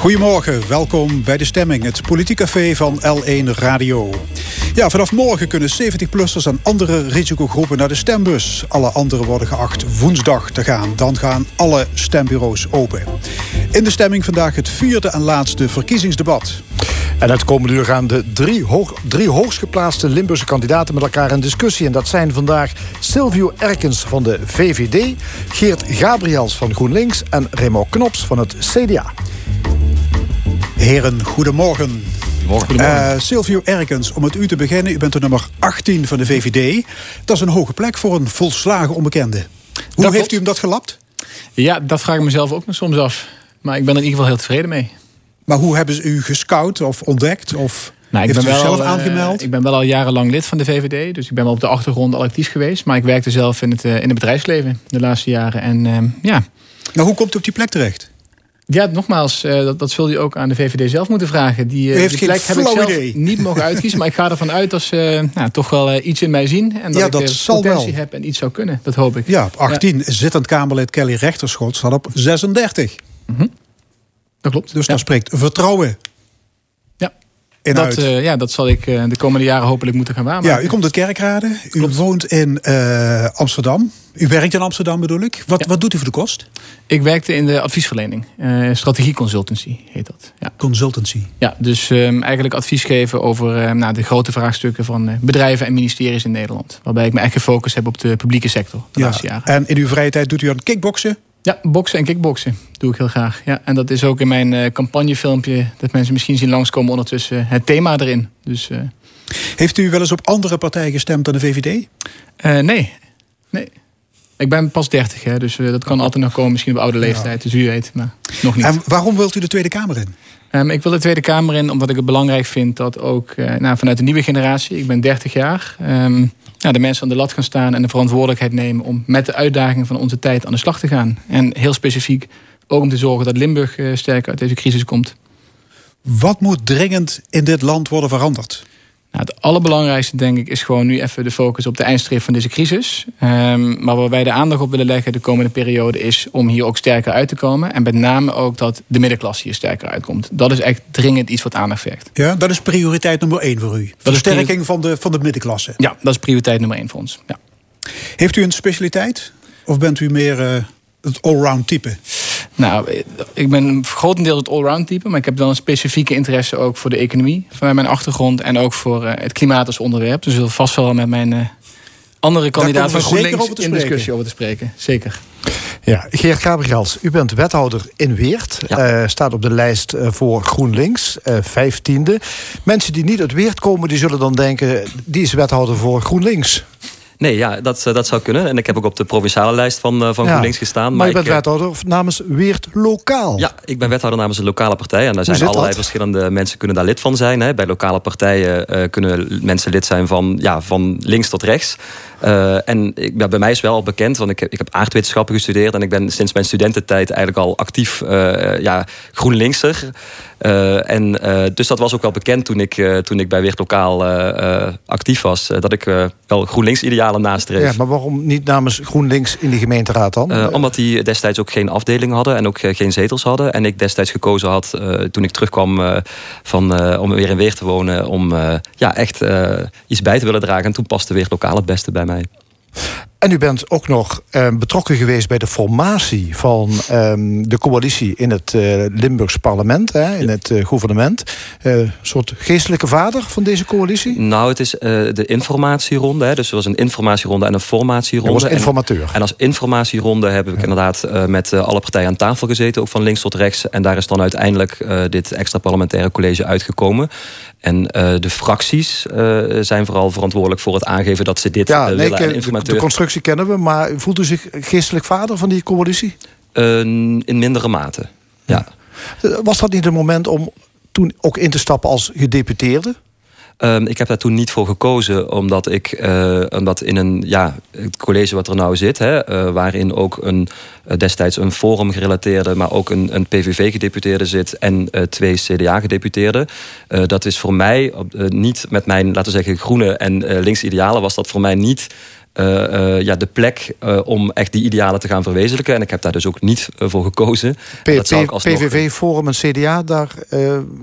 Goedemorgen, welkom bij De Stemming, het politiekcafé van L1 Radio. Ja, vanaf morgen kunnen 70-plussers en andere risicogroepen naar de stembus. Alle anderen worden geacht woensdag te gaan. Dan gaan alle stembureaus open. In De Stemming vandaag het vierde en laatste verkiezingsdebat. En het komende uur gaan de drie, hoog, drie hoogstgeplaatste Limburgse kandidaten met elkaar in discussie. En dat zijn vandaag Silvio Erkens van de VVD, Geert Gabriels van GroenLinks en Remo Knops van het CDA. Heren, goedemorgen. Uh, Silvio Erkens, om met u te beginnen. U bent de nummer 18 van de VVD. Dat is een hoge plek voor een volslagen onbekende. Hoe heeft u hem dat gelapt? Ja, dat vraag ik mezelf ook nog soms af. Maar ik ben er in ieder geval heel tevreden mee. Maar hoe hebben ze u gescout of ontdekt? Of nou, ik ben wel, zelf uh, aangemeld? Ik ben wel al jarenlang lid van de VVD. Dus ik ben wel op de achtergrond al actief geweest. Maar ik werkte zelf in het, uh, in het bedrijfsleven de laatste jaren. En uh, ja. Nou, hoe komt u op die plek terecht? Ja, nogmaals, uh, dat, dat zul je ook aan de VVD zelf moeten vragen. Die, uh, die plek heb ik zelf idee. niet mogen uitkiezen. maar ik ga ervan uit dat ze nou, toch wel iets in mij zien. En dat ja, ik potentie wel. heb en iets zou kunnen. Dat hoop ik. Ja, op 18 ja. zittend Kamerlid Kelly Rechterschot staat op 36. Mm -hmm. Dat klopt. Dus ja. daar spreekt vertrouwen ja. Dat, uh, ja, dat zal ik uh, de komende jaren hopelijk moeten gaan waarmaken. Ja, u komt uit Kerkrade. U Klopt. woont in uh, Amsterdam. U werkt in Amsterdam bedoel ik. Wat, ja. wat doet u voor de kost? Ik werkte in de adviesverlening. strategie consultancy heet dat. Ja. Consultancy? Ja, dus um, eigenlijk advies geven over nou, de grote vraagstukken van bedrijven en ministeries in Nederland. Waarbij ik me echt gefocust heb op de publieke sector de ja. laatste jaren. En in uw vrije tijd doet u aan kickboksen? Ja, boksen en kickboksen doe ik heel graag. Ja, en dat is ook in mijn uh, campagnefilmpje... dat mensen misschien zien langskomen ondertussen het thema erin. Dus, uh... Heeft u wel eens op andere partijen gestemd dan de VVD? Nee, nee. Ik ben pas 30, hè, dus dat kan altijd nog komen. Misschien op oude leeftijd, dus u weet, maar nog niet. En waarom wilt u de Tweede Kamer in? Um, ik wil de Tweede Kamer in omdat ik het belangrijk vind... dat ook nou, vanuit de nieuwe generatie, ik ben 30 jaar... Um, ja, de mensen aan de lat gaan staan en de verantwoordelijkheid nemen... om met de uitdagingen van onze tijd aan de slag te gaan. En heel specifiek ook om te zorgen dat Limburg uh, sterker uit deze crisis komt. Wat moet dringend in dit land worden veranderd? Nou, het allerbelangrijkste, denk ik, is gewoon nu even de focus op de eindstreep van deze crisis. Um, maar waar wij de aandacht op willen leggen de komende periode is om hier ook sterker uit te komen. En met name ook dat de middenklasse hier sterker uitkomt. Dat is echt dringend iets wat aandacht vergt. Ja, dat is prioriteit nummer één voor u. Versterking van de, van de middenklasse. Ja, dat is prioriteit nummer één voor ons. Ja. Heeft u een specialiteit? Of bent u meer uh, het allround type? Nou, ik ben grotendeels het allround type, maar ik heb wel een specifieke interesse ook voor de economie vanuit mijn achtergrond en ook voor uh, het klimaat als onderwerp. Dus we zullen vast wel met mijn uh, andere kandidaat van GroenLinks over in discussie over te spreken. Zeker. Ja, Geert Gabriels, u bent wethouder in Weert. Ja. Uh, staat op de lijst voor GroenLinks, vijftiende. Mensen die niet uit Weert komen, die zullen dan denken... die is wethouder voor GroenLinks. Nee, ja, dat, dat zou kunnen. En ik heb ook op de provinciale lijst van, uh, van ja, GroenLinks gestaan. Maar, maar je bent ik, wethouder namens Weert Lokaal. Ja, ik ben wethouder namens een lokale partij. En daar zijn allerlei dat? verschillende mensen kunnen daar lid van zijn. Hè. Bij lokale partijen uh, kunnen mensen lid zijn van, ja, van links tot rechts. Uh, en ik, ja, bij mij is wel al bekend, want ik heb, ik heb aardwetenschappen gestudeerd... en ik ben sinds mijn studententijd eigenlijk al actief uh, ja, GroenLinkser. Uh, en dus dat was ook wel bekend toen ik, toen ik bij Weert Lokaal actief was... dat ik wel GroenLinks-idealen nastreef. Ja, maar waarom niet namens GroenLinks in de gemeenteraad dan? omdat die destijds ook geen afdeling hadden en ook geen zetels hadden. En ik destijds gekozen had, toen ik terugkwam van, om weer in Weert te wonen... om ja, echt iets bij te willen dragen. En toen paste Weert Lokaal het beste bij mij. En u bent ook nog uh, betrokken geweest bij de formatie van um, de coalitie in het uh, Limburgs parlement, hè, in het uh, gouvernement. Een soort geestelijke vader van deze coalitie? Nou, het is de informatieronde. Hè, dus er was een informatieronde en een formatieronde. was informateur. En, en, als informatieronde hebben we ja. inderdaad met alle partijen aan tafel gezeten, ook van links tot rechts. En daar is dan uiteindelijk dit extra parlementaire college uitgekomen. En de fracties zijn vooral verantwoordelijk voor het aangeven dat ze dit ja, uh, nee, willen. De, de constructie kennen we, maar voelt u zich geestelijk vader van die coalitie? in mindere mate, ja. Was dat niet een moment om toen ook in te stappen als gedeputeerde? Um, ik heb daar toen niet voor gekozen, omdat ik uh, omdat in een ja, het college wat er nou zit, hè, uh, waarin ook een uh, destijds een forum gerelateerde, maar ook een, een PVV-gedeputeerde zit en twee CDA-gedeputeerden. dat is voor mij niet met mijn, laten we zeggen, groene en linkse idealen, was dat voor mij niet ja, de plek om echt die idealen te gaan verwezenlijken. En ik heb daar dus ook niet voor gekozen. PVV, Forum en CDA, daar,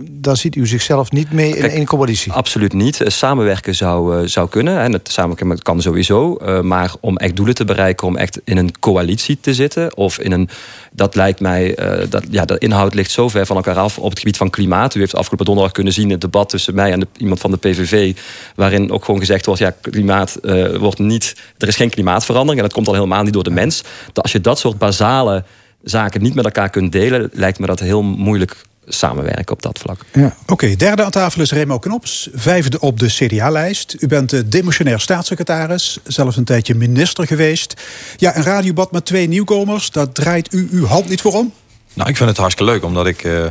daar ziet u zichzelf niet mee in één coalitie? Absoluut niet. samenwerken zou, zou kunnen. En het samenwerken kan sowieso. maar om echt doelen te bereiken, om echt in een coalitie te zitten of in een dat lijkt mij, dat, ja, de inhoud ligt zo ver van elkaar af op het gebied van klimaat. U heeft afgelopen donderdag kunnen zien het debat tussen mij en de, iemand van de PVV, waarin ook gewoon gezegd wordt: ja, klimaat uh, wordt niet, er is geen klimaatverandering en dat komt al helemaal niet door de mens. Dat als je dat soort basale zaken niet met elkaar kunt delen, lijkt me dat heel moeilijk samenwerken op dat vlak. Ja. Oké, derde aan tafel is Remo Knops, vijfde op de CDA-lijst. U bent de demissionair staatssecretaris, zelfs een tijdje minister geweest. Ja, een radiobad met twee nieuwkomers, daar draait u uw hand niet voor om? Nou, ik vind het hartstikke leuk, omdat ik uh,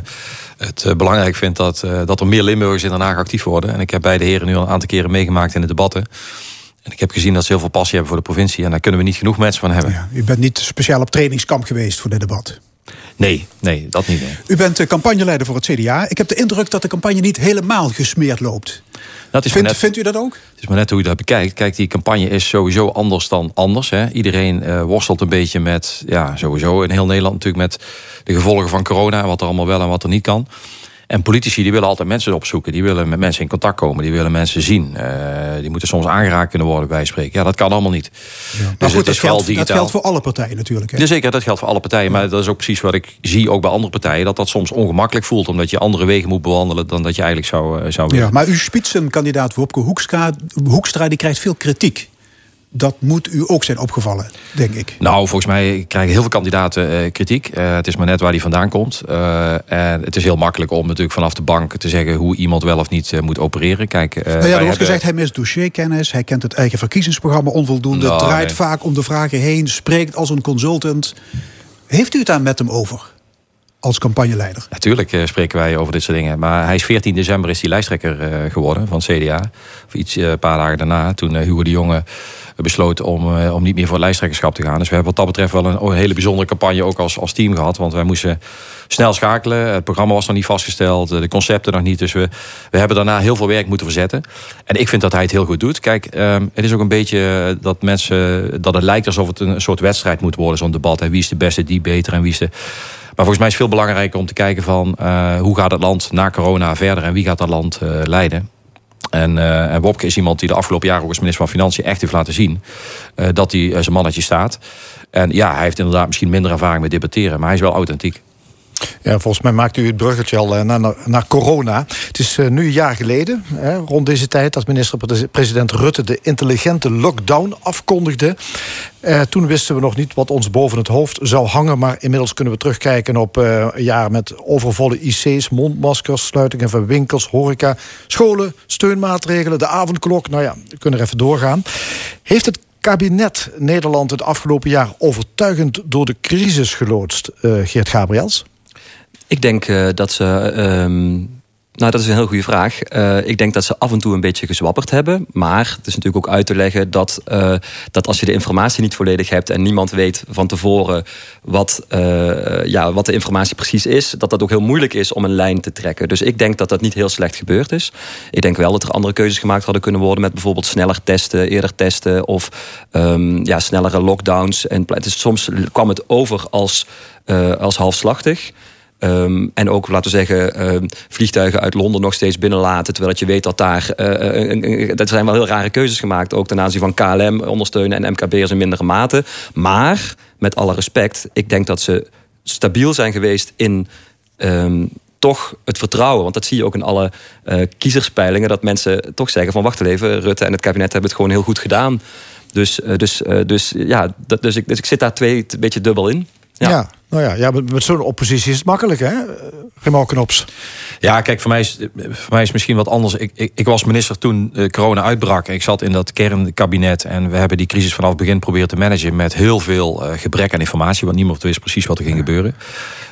het uh, belangrijk vind dat, uh, dat er meer Limburgers in Den Haag actief worden. En ik heb beide heren nu al een aantal keren meegemaakt in de debatten. En ik heb gezien dat ze heel veel passie hebben voor de provincie. En daar kunnen we niet genoeg mensen van hebben. Ja, u bent niet speciaal op trainingskamp geweest voor dit debat? Nee, nee, dat niet. U bent de campagneleider voor het CDA. Ik heb de indruk dat de campagne niet helemaal gesmeerd loopt. Dat is vindt, net, vindt u dat ook? Het is maar net hoe je dat bekijkt. Kijk, die campagne is sowieso anders dan anders. Hè. Iedereen uh, worstelt een beetje met, ja, sowieso in heel Nederland natuurlijk met de gevolgen van corona. Wat er allemaal wel en wat er niet kan. En politici die willen altijd mensen opzoeken. Die willen met mensen in contact komen. Die willen mensen zien. Uh, die moeten soms aangeraakt kunnen worden bij spreken. Ja, dat kan allemaal niet. Ja. Dus goed, dat, geldt, dat geldt voor alle partijen natuurlijk. Hè? Ja, zeker, dat geldt voor alle partijen. Maar dat is ook precies wat ik zie ook bij andere partijen. Dat dat soms ongemakkelijk voelt. Omdat je andere wegen moet bewandelen dan dat je eigenlijk zou, uh, zou willen. Ja, maar uw spitsenkandidaat Wopke Hoekstra, Hoekstra die krijgt veel kritiek dat moet u ook zijn opgevallen, denk ik. Nou, volgens mij krijgen heel veel kandidaten uh, kritiek. Uh, het is maar net waar die vandaan komt. Uh, en het is heel makkelijk om natuurlijk vanaf de bank te zeggen hoe iemand wel of niet moet opereren. Kijk, nou ja, er wordt hebben... gezegd, hij mist dossierkennis, hij kent het eigen verkiezingsprogramma onvoldoende, nou, draait vaak om de vragen heen, spreekt als een consultant. Heeft u het daar met hem over? als campagneleider? Natuurlijk spreken wij over dit soort dingen. Maar hij is 14 december is hij lijsttrekker uh, geworden van CDA. Of iets een paar dagen daarna. Toen Hugo de Jonge besloten om, eh, om niet meer voor lijsttrekkerschap te gaan. Dus we hebben wat dat betreft wel een, hele bijzondere campagne ook als, als team gehad. Want wij moesten snel schakelen. Het programma was nog niet vastgesteld, de concepten nog niet. Dus we, we hebben daarna heel veel werk moeten verzetten. En ik vind dat hij het heel goed doet. Kijk, ehm, het is ook een beetje dat mensen dat het lijkt alsof het een soort wedstrijd moet worden, zo'n debat. Hè. Wie is de beste, die beter en wie is de. Maar volgens mij is het veel belangrijker om te kijken van uh, hoe gaat het land na corona verder en wie gaat dat land leiden. En, uh, en Wopke is iemand die de afgelopen jaren ook als minister van Financiën echt heeft laten zien uh, dat hij uh, zijn mannetje staat. En ja, hij heeft inderdaad misschien minder ervaring met debatteren, maar hij is wel authentiek. Volgens mij maakt u het bruggetje al naar, naar, corona. Het is nu een jaar geleden, hè, rond deze tijd, dat minister-president Rutte de intelligente lockdown afkondigde. Eh, toen wisten we nog niet wat ons boven het hoofd zou hangen. Maar inmiddels kunnen we terugkijken op uh, een jaar met overvolle IC's, mondmaskers, sluitingen van winkels, horeca, scholen, steunmaatregelen, de avondklok. Nou ja, we kunnen er even doorgaan. Heeft het kabinet Nederland het afgelopen jaar overtuigend door de crisis geloodst, Geert Gabriels? Ik denk uh, dat ze ehm, nou, dat is een heel goede vraag. Uh, ik denk dat ze af en toe een beetje gezwapperd hebben. Maar het is natuurlijk ook uit te leggen dat, uh, dat als je de informatie niet volledig hebt en niemand weet van tevoren wat, ja, wat de informatie precies is, dat dat ook heel moeilijk is om een lijn te trekken. Dus ik denk dat dat niet heel slecht gebeurd is. Ik denk wel dat er andere keuzes gemaakt hadden kunnen worden met bijvoorbeeld sneller testen, eerder testen of um, ja, snellere lockdowns. En dus soms kwam het over als, als halfslachtig. Um, en ook, laten we zeggen, um, vliegtuigen uit Londen nog steeds binnenlaten. Terwijl dat je weet dat daar. Uh, dat zijn wel heel rare keuzes gemaakt. Ook ten aanzien van KLM ondersteunen en MKB'ers in mindere mate. Maar, met alle respect, ik denk dat ze stabiel zijn geweest in. Um, toch het vertrouwen. Want dat zie je ook in alle uh, kiezerspeilingen. Dat mensen toch zeggen van wacht even, Rutte en het kabinet hebben het gewoon heel goed gedaan. Dus, dus, dus ja, dus, ik, dus ik zit daar twee een beetje dubbel in. Ja. Nou ja, ja met, met zo'n oppositie is het makkelijk, hè? Remo Knops. Ja, kijk, voor mij is, voor mij is misschien wat anders. Ik, ik, ik was minister toen uh, corona uitbrak. Ik zat in dat kernkabinet en we hebben die crisis vanaf het begin proberen te managen met heel veel uh, gebrek aan informatie, want niemand wist precies wat er ging gebeuren.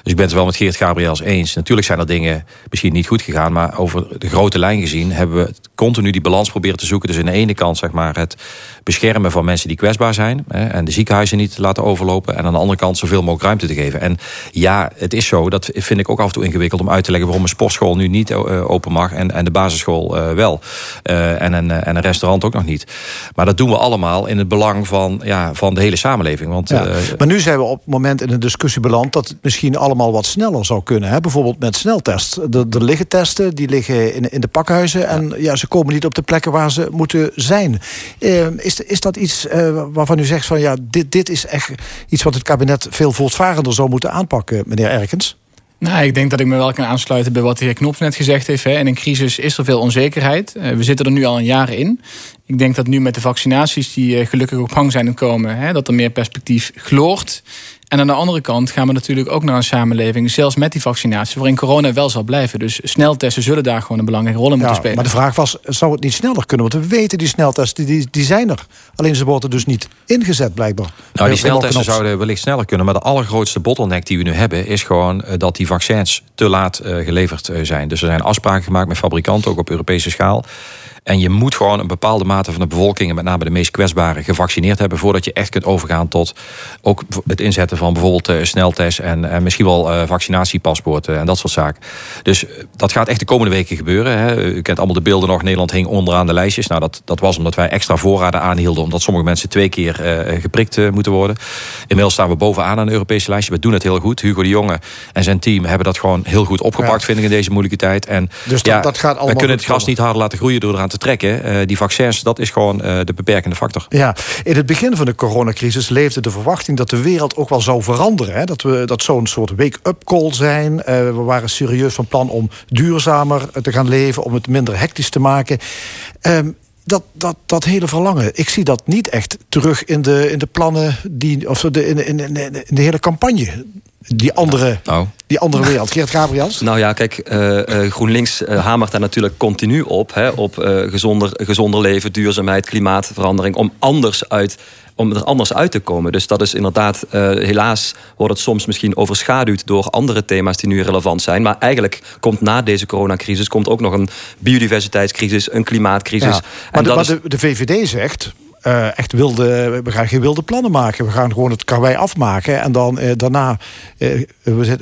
Dus ik ben het wel met Geert Gabriels eens. Natuurlijk zijn er dingen misschien niet goed gegaan, maar over de grote lijn gezien hebben we continu die balans proberen te zoeken. Dus aan de ene kant zeg maar het beschermen van mensen die kwetsbaar zijn. Hè, en de ziekenhuizen niet laten overlopen. En aan de andere kant zoveel mogelijk ruimte te geven. En ja, het is zo, dat vind ik ook af en toe ingewikkeld om uit te leggen waarom een sportschool nu niet open mag en, en de basisschool wel. en, een, en een restaurant ook nog niet. Maar dat doen we allemaal in het belang van, ja, van de hele samenleving. Want, maar nu zijn we op het moment in een discussie beland dat misschien allemaal wat sneller zou kunnen. Hè? Bijvoorbeeld met sneltest. Er, liggen testen, die liggen in, in de pakhuizen. En ja, ze komen niet op de plekken waar ze moeten zijn. Uh, is, is dat iets uh, waarvan u zegt van ja, dit, dit is echt iets wat het kabinet veel voortvarender zou moeten aanpakken, meneer Erkens? Nou, ik denk dat ik me wel kan aansluiten bij wat de heer Knops net gezegd heeft. In een crisis is er veel onzekerheid. Eh, we zitten er nu al een jaar in. Ik denk dat nu met de vaccinaties die gelukkig op gang zijn gekomen... dat er meer perspectief gloort. En aan de andere kant gaan we natuurlijk ook naar een samenleving, zelfs met die vaccinatie, waarin corona wel zal blijven. Dus sneltesten zullen daar gewoon een belangrijke rol in moeten spelen. Maar de vraag was, zou het niet sneller kunnen? Want we weten die sneltesten, die, die zijn er. Alleen ze worden dus niet ingezet blijkbaar. Nou, die sneltesten zouden wellicht sneller kunnen. Maar de allergrootste bottleneck die we nu hebben, is gewoon eh, dat die vaccins te laat uh, geleverd uh, zijn. Dus er zijn afspraken gemaakt met fabrikanten, ook op Europese schaal. En je moet gewoon een bepaalde mate van de bevolking, en met name de meest kwetsbaren, gevaccineerd hebben voordat je echt kunt overgaan tot ook het inzetten van bijvoorbeeld uh, sneltest en, en misschien wel uh, vaccinatiepaspoorten en dat soort zaken. Dus eh, dat gaat echt de komende weken gebeuren. Hè. U kent allemaal de beelden nog. Nederland hing onderaan de lijstjes. Nou, dat, dat was omdat wij extra voorraden aanhielden, omdat sommige mensen twee keer uh, geprikt moeten worden. Inmiddels staan we bovenaan aan een Europese lijstje. We doen het heel goed. Hugo de Jonge en zijn team hebben dat gewoon heel goed opgepakt, vind ik, in deze moeilijke tijd. En dus dat, ja, dat gaat allemaal we kunnen het gras niet harder laten groeien door eraan te trekken. Uh, die vaccins, dat is gewoon uh, de beperkende factor. Ja, in het begin van de coronacrisis leefde de verwachting dat de wereld ook wel zou veranderen. Hè? Dat, we, dat zou een soort wake-up call zijn. Uh, we waren serieus van plan om duurzamer te gaan leven, om het minder hectisch te maken. Um, dat, dat, dat hele verlangen, ik zie dat niet echt terug in de, in de plannen, die, of de, in, in, in de hele campagne die andere, nou. die andere wereld. Geert Gabriels? Nou ja, kijk, uh, GroenLinks uh, hamert daar natuurlijk continu op. Hè, op gezonder, gezonder leven, duurzaamheid, klimaatverandering. Om anders uit om er anders uit te komen. Dus dat is inderdaad, uh, helaas wordt het soms misschien overschaduwd door andere thema's die nu relevant zijn. Maar eigenlijk komt na deze coronacrisis komt ook nog een biodiversiteitscrisis, een klimaatcrisis. Ja, maar, de, maar de, de VVD zegt, uh, echt wilde, we gaan geen wilde plannen maken. We gaan gewoon het karwei afmaken. En dan uh, daarna, uh,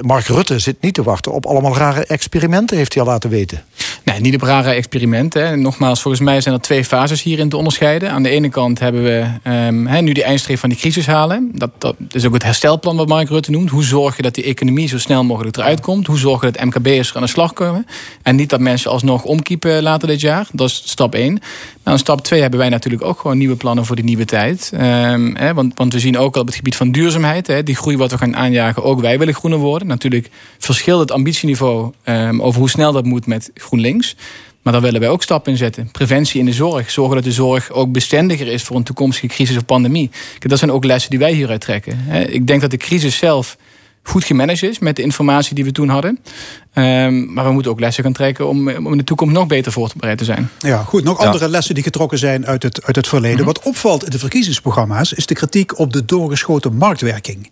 Mark Rutte zit niet te wachten op allemaal rare experimenten, heeft hij al laten weten. Nee, niet op rare experimenten. Hè. Nogmaals, volgens mij zijn er twee fases hierin te onderscheiden. Aan de ene kant hebben we um, nu de eindstreep van die crisis halen. Dat, dat is ook het herstelplan wat Mark Rutte noemt. Hoe zorg je dat die economie zo snel mogelijk eruit komt? Hoe zorg je dat MKB'ers er aan de slag komen? En niet dat mensen alsnog omkiepen later dit jaar. Dat is stap één. Nou, stap twee hebben wij natuurlijk ook gewoon nieuwe plannen voor die nieuwe tijd. Hè, want, want we zien ook al op het gebied van duurzaamheid, die groei wat we gaan aanjagen, ook wij willen groener worden. Natuurlijk verschilt het ambitieniveau um, over hoe snel dat moet met GroenLinks. Maar daar willen wij ook stappen in zetten. Preventie in de zorg. Zorgen dat de zorg ook bestendiger is voor een toekomstige crisis of pandemie. Dat zijn ook lessen die wij hieruit trekken. Ik denk dat de crisis zelf goed gemanaged is met de informatie die we toen hadden. Um, maar we moeten ook lessen gaan trekken om, om in de toekomst nog beter voorbereid te zijn. Ja, goed. Nog andere lessen die getrokken zijn uit het, uit het verleden. Mhm. Wat opvalt in de verkiezingsprogramma's is de kritiek op de doorgeschoten marktwerking.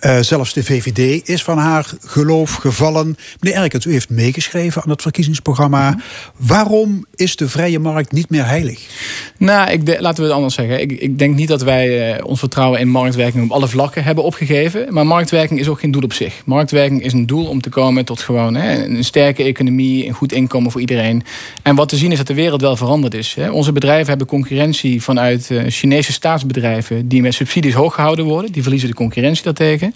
Uh, zelfs de VVD is van haar geloof gevallen. Meneer Erkens, u heeft meegeschreven aan het verkiezingsprogramma. Mhm. Waarom is de vrije markt niet meer heilig? Nou, ik laten we het anders zeggen. Ik, ik denk niet dat wij uh, ons vertrouwen in marktwerking op alle vlakken hebben opgegeven. Maar marktwerking is ook geen doel op zich. Marktwerking is een doel om te komen tot gewoon een sterke economie, een goed inkomen voor iedereen. En wat te zien is dat de wereld wel veranderd is. Hè. Onze bedrijven hebben concurrentie vanuit uh, Chinese staatsbedrijven die met subsidies hoog gehouden worden. Die verliezen de concurrentie daartegen.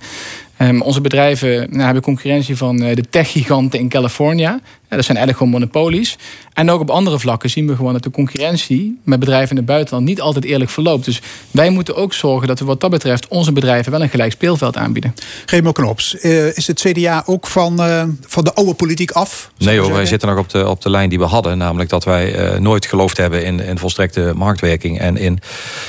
Um, onze bedrijven nou, hebben concurrentie van uh, de techgiganten in California. Ja, dat zijn eigenlijk gewoon monopolies. En ook op andere vlakken zien we gewoon dat de concurrentie met bedrijven in het buitenland niet altijd eerlijk verloopt. Dus wij moeten ook zorgen dat we wat dat betreft onze bedrijven wel een gelijk speelveld aanbieden. Remo Knops, uh, is het CDA ook van, uh, van de oude politiek af? Nee hoor, wij zitten nog op de, op de lijn die we hadden. Namelijk dat wij nooit geloofd hebben in, in volstrekte marktwerking. En in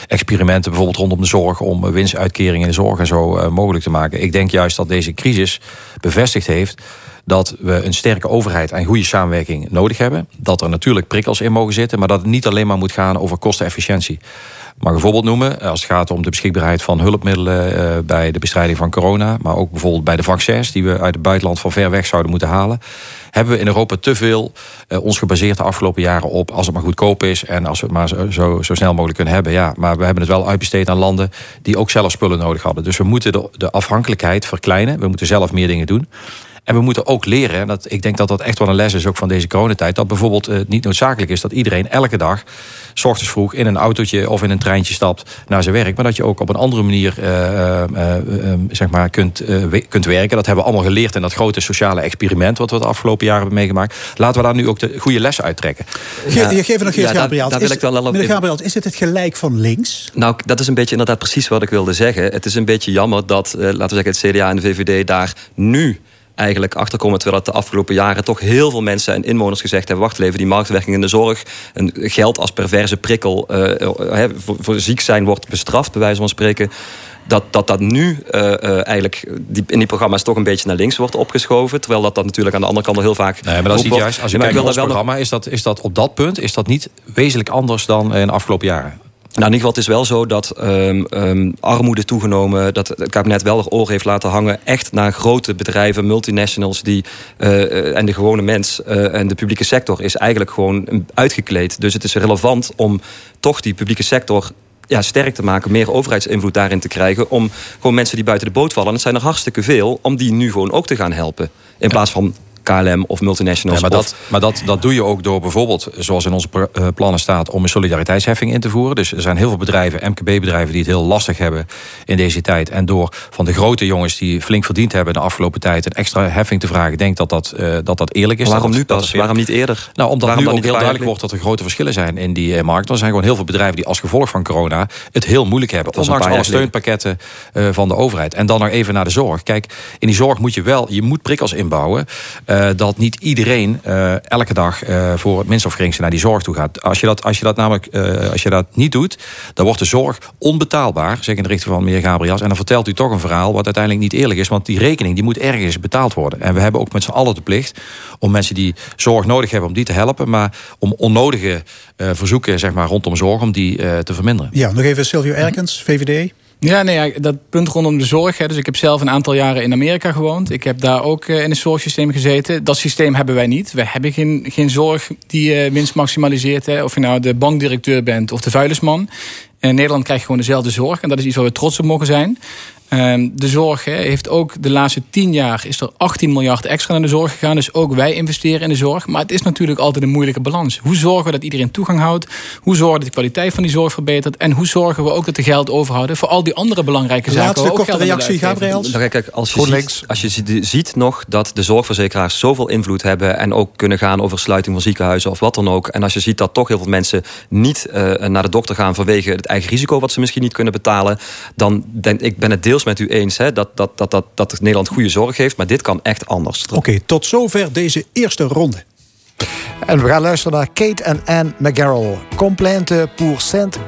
experimenten bijvoorbeeld rondom de zorg om winstuitkeringen in de zorg en zo mogelijk te maken. Ik denk juist dat deze crisis bevestigd heeft dat we een sterke overheid en goede samenwerking nodig hebben. Dat er natuurlijk prikkels in mogen zitten, maar dat het niet alleen maar moet gaan over kostenefficiëntie. mag een voorbeeld noemen. Als het gaat om de beschikbaarheid van hulpmiddelen bij de bestrijding van corona. Maar ook bijvoorbeeld bij de vaccins die we uit het buitenland van ver weg zouden moeten halen hebben we in Europa te veel uh, ons gebaseerd de afgelopen jaren op als het maar goedkoop is en als we het maar zo, zo, zo, snel mogelijk kunnen hebben. Ja, maar we hebben het wel uitbesteed aan landen die ook zelf spullen nodig hadden. Dus we moeten de, de afhankelijkheid verkleinen. We moeten zelf meer dingen doen. En we moeten ook leren, en dat, ik denk dat dat echt wel een les is ook van deze coronatijd, dat bijvoorbeeld uh, niet noodzakelijk is dat iedereen elke dag, s ochtends vroeg, in een autootje of in een treintje stapt naar zijn werk. Maar dat je ook op een andere manier uh, zeg maar kunt, kunt werken. Dat hebben we allemaal geleerd in dat grote sociale experiment wat we de afgelopen jaren hebben meegemaakt. Laten we daar nu ook de goede lessen uittrekken. Ja, je geeft nog Geert ja, Gabriel. Daar, wil ik dan wel op meneer Gabriel, is dit het gelijk van links? Nou, dat is een beetje inderdaad precies wat ik wilde zeggen. Het is een beetje jammer dat, laten we zeggen, het CDA en de VVD daar nu eigenlijk achterkomen. Terwijl het de afgelopen jaren toch heel veel mensen en inwoners gezegd hebben: wacht even, die marktwerking in de zorg, een geld als perverse prikkel uh, voor, voor, ziek zijn wordt bestraft, bij wijze van spreken. Dat dat, dat nu uh, eigenlijk die, in die programma's toch een beetje naar links wordt opgeschoven. Terwijl dat, dat natuurlijk aan de andere kant al heel vaak. Nee, maar dat is niet juist. Als je kijkt naar ons programma, is dat, is dat op dat punt is dat niet wezenlijk anders dan in de afgelopen jaren. Nou, in ieder geval, het is wel zo dat um, um, armoede toegenomen... dat het kabinet wel er oor heeft laten hangen... echt naar grote bedrijven, multinationals... Die, uh, en de gewone mens uh, en de publieke sector... is eigenlijk gewoon uitgekleed. Dus het is relevant om toch die publieke sector ja, sterk te maken, meer overheidsinvloed daarin te krijgen. Om gewoon mensen die buiten de boot vallen, en het zijn er hartstikke veel, om die nu gewoon ook te gaan helpen. In plaats van KLM of multinationals. maar dat, maar dat, dat doe je ook door bijvoorbeeld, zoals in onze eh, plannen staat, om een solidariteitsheffing in te voeren. Dus er zijn heel veel bedrijven, MKB-bedrijven, die het heel lastig hebben in deze tijd. En door van de grote jongens die flink verdiend hebben de afgelopen tijd een extra heffing te vragen, denk dat dat, uh, dat, dat eerlijk is. waarom dat, nu pas? waarom niet eerder? Nou, omdat nu ook heel duidelijk wordt dat er grote verschillen zijn in die uh, markt. Er zijn gewoon heel veel bedrijven die als gevolg van corona het heel moeilijk hebben. Ondanks alle steunpakketten uh, van de overheid. En dan nog even naar de zorg. Kijk, in die zorg moet je wel, je moet prikkels inbouwen. Uh, dat niet iedereen uh, elke dag uh, voor het minst of geringste naar die zorg toe gaat. Als je dat, als je dat namelijk als je dat niet doet, dan wordt de zorg onbetaalbaar, zeg in de richting van meneer Gabriels. En dan vertelt u toch een verhaal wat uiteindelijk niet eerlijk is, want die rekening die moet ergens betaald worden. En we hebben ook met z'n allen de plicht om mensen die zorg nodig hebben, om die te helpen, maar om onnodige verzoeken zeg maar, rondom zorg, om die te verminderen. Ja, nog even Silvio Erkens, VVD. Ja, nee, dat punt rondom de zorg. Hè, dus ik heb zelf een aantal jaren in Amerika gewoond. Ik heb daar ook uh, in het zorgsysteem gezeten. Dat systeem hebben wij niet. We hebben geen, geen zorg die uh, winst maximaliseert. Hè. Of je nou de bankdirecteur bent of de vuilnisman. In Nederland krijg je gewoon dezelfde zorg. En dat is iets waar we trots op mogen zijn. Ehm, de zorg heeft ook de laatste tien jaar is er 18 miljard extra naar de zorg gegaan. Dus ook wij investeren in de zorg. Maar het is natuurlijk altijd een moeilijke balans. Hoe zorgen we dat iedereen toegang houdt? Hoe zorgen we dat de kwaliteit van die zorg verbetert? En hoe zorgen we ook dat de geld overhouden voor al die andere belangrijke zaken? Laatste korte reactie, Gabriel. Kijk, als je, ziet, als je ziet nog dat de zorgverzekeraars zoveel invloed hebben en ook kunnen gaan over sluiting van ziekenhuizen of wat dan ook. En als je ziet dat toch heel veel mensen niet uh, naar de dokter gaan vanwege het eigen risico wat ze misschien niet kunnen betalen, dan denk ik ben het deels met u eens hè, dat, dat, dat, dat, dat Nederland goede zorg heeft. Maar dit kan echt anders. Oké, tot zover deze eerste ronde. En we gaan luisteren naar Kate en Anne McGarrel. Complainte pour Sainte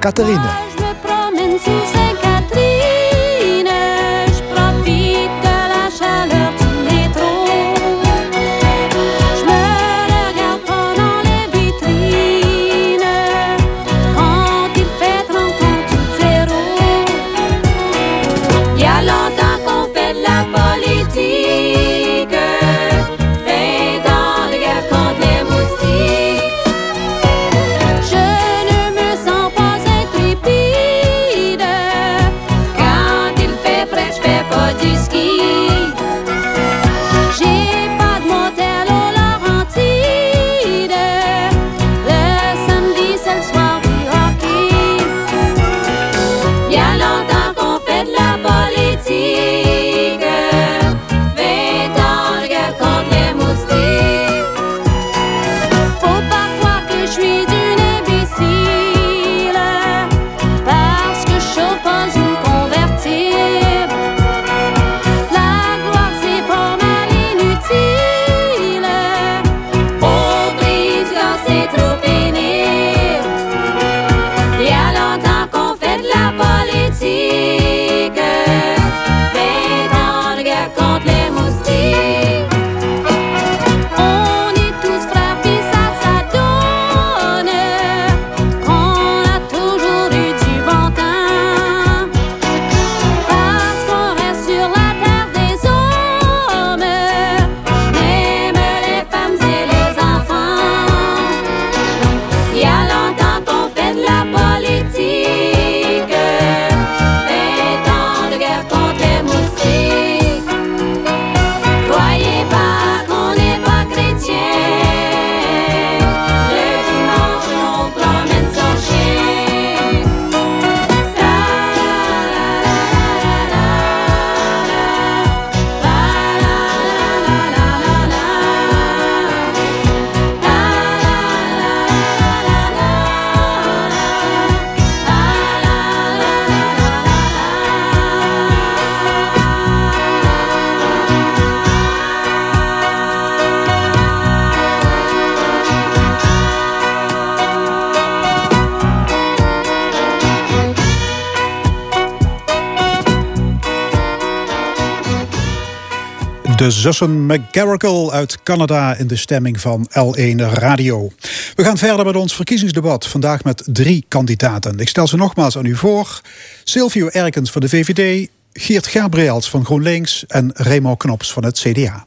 De zussen McGarrigle uit Canada in de stemming van L1 Radio. We gaan verder met ons verkiezingsdebat. Vandaag met drie kandidaten. Ik stel ze nogmaals aan u voor. Silvio Erkens van de VVD, Geert Gabriels van GroenLinks en Remo Knops van het CDA.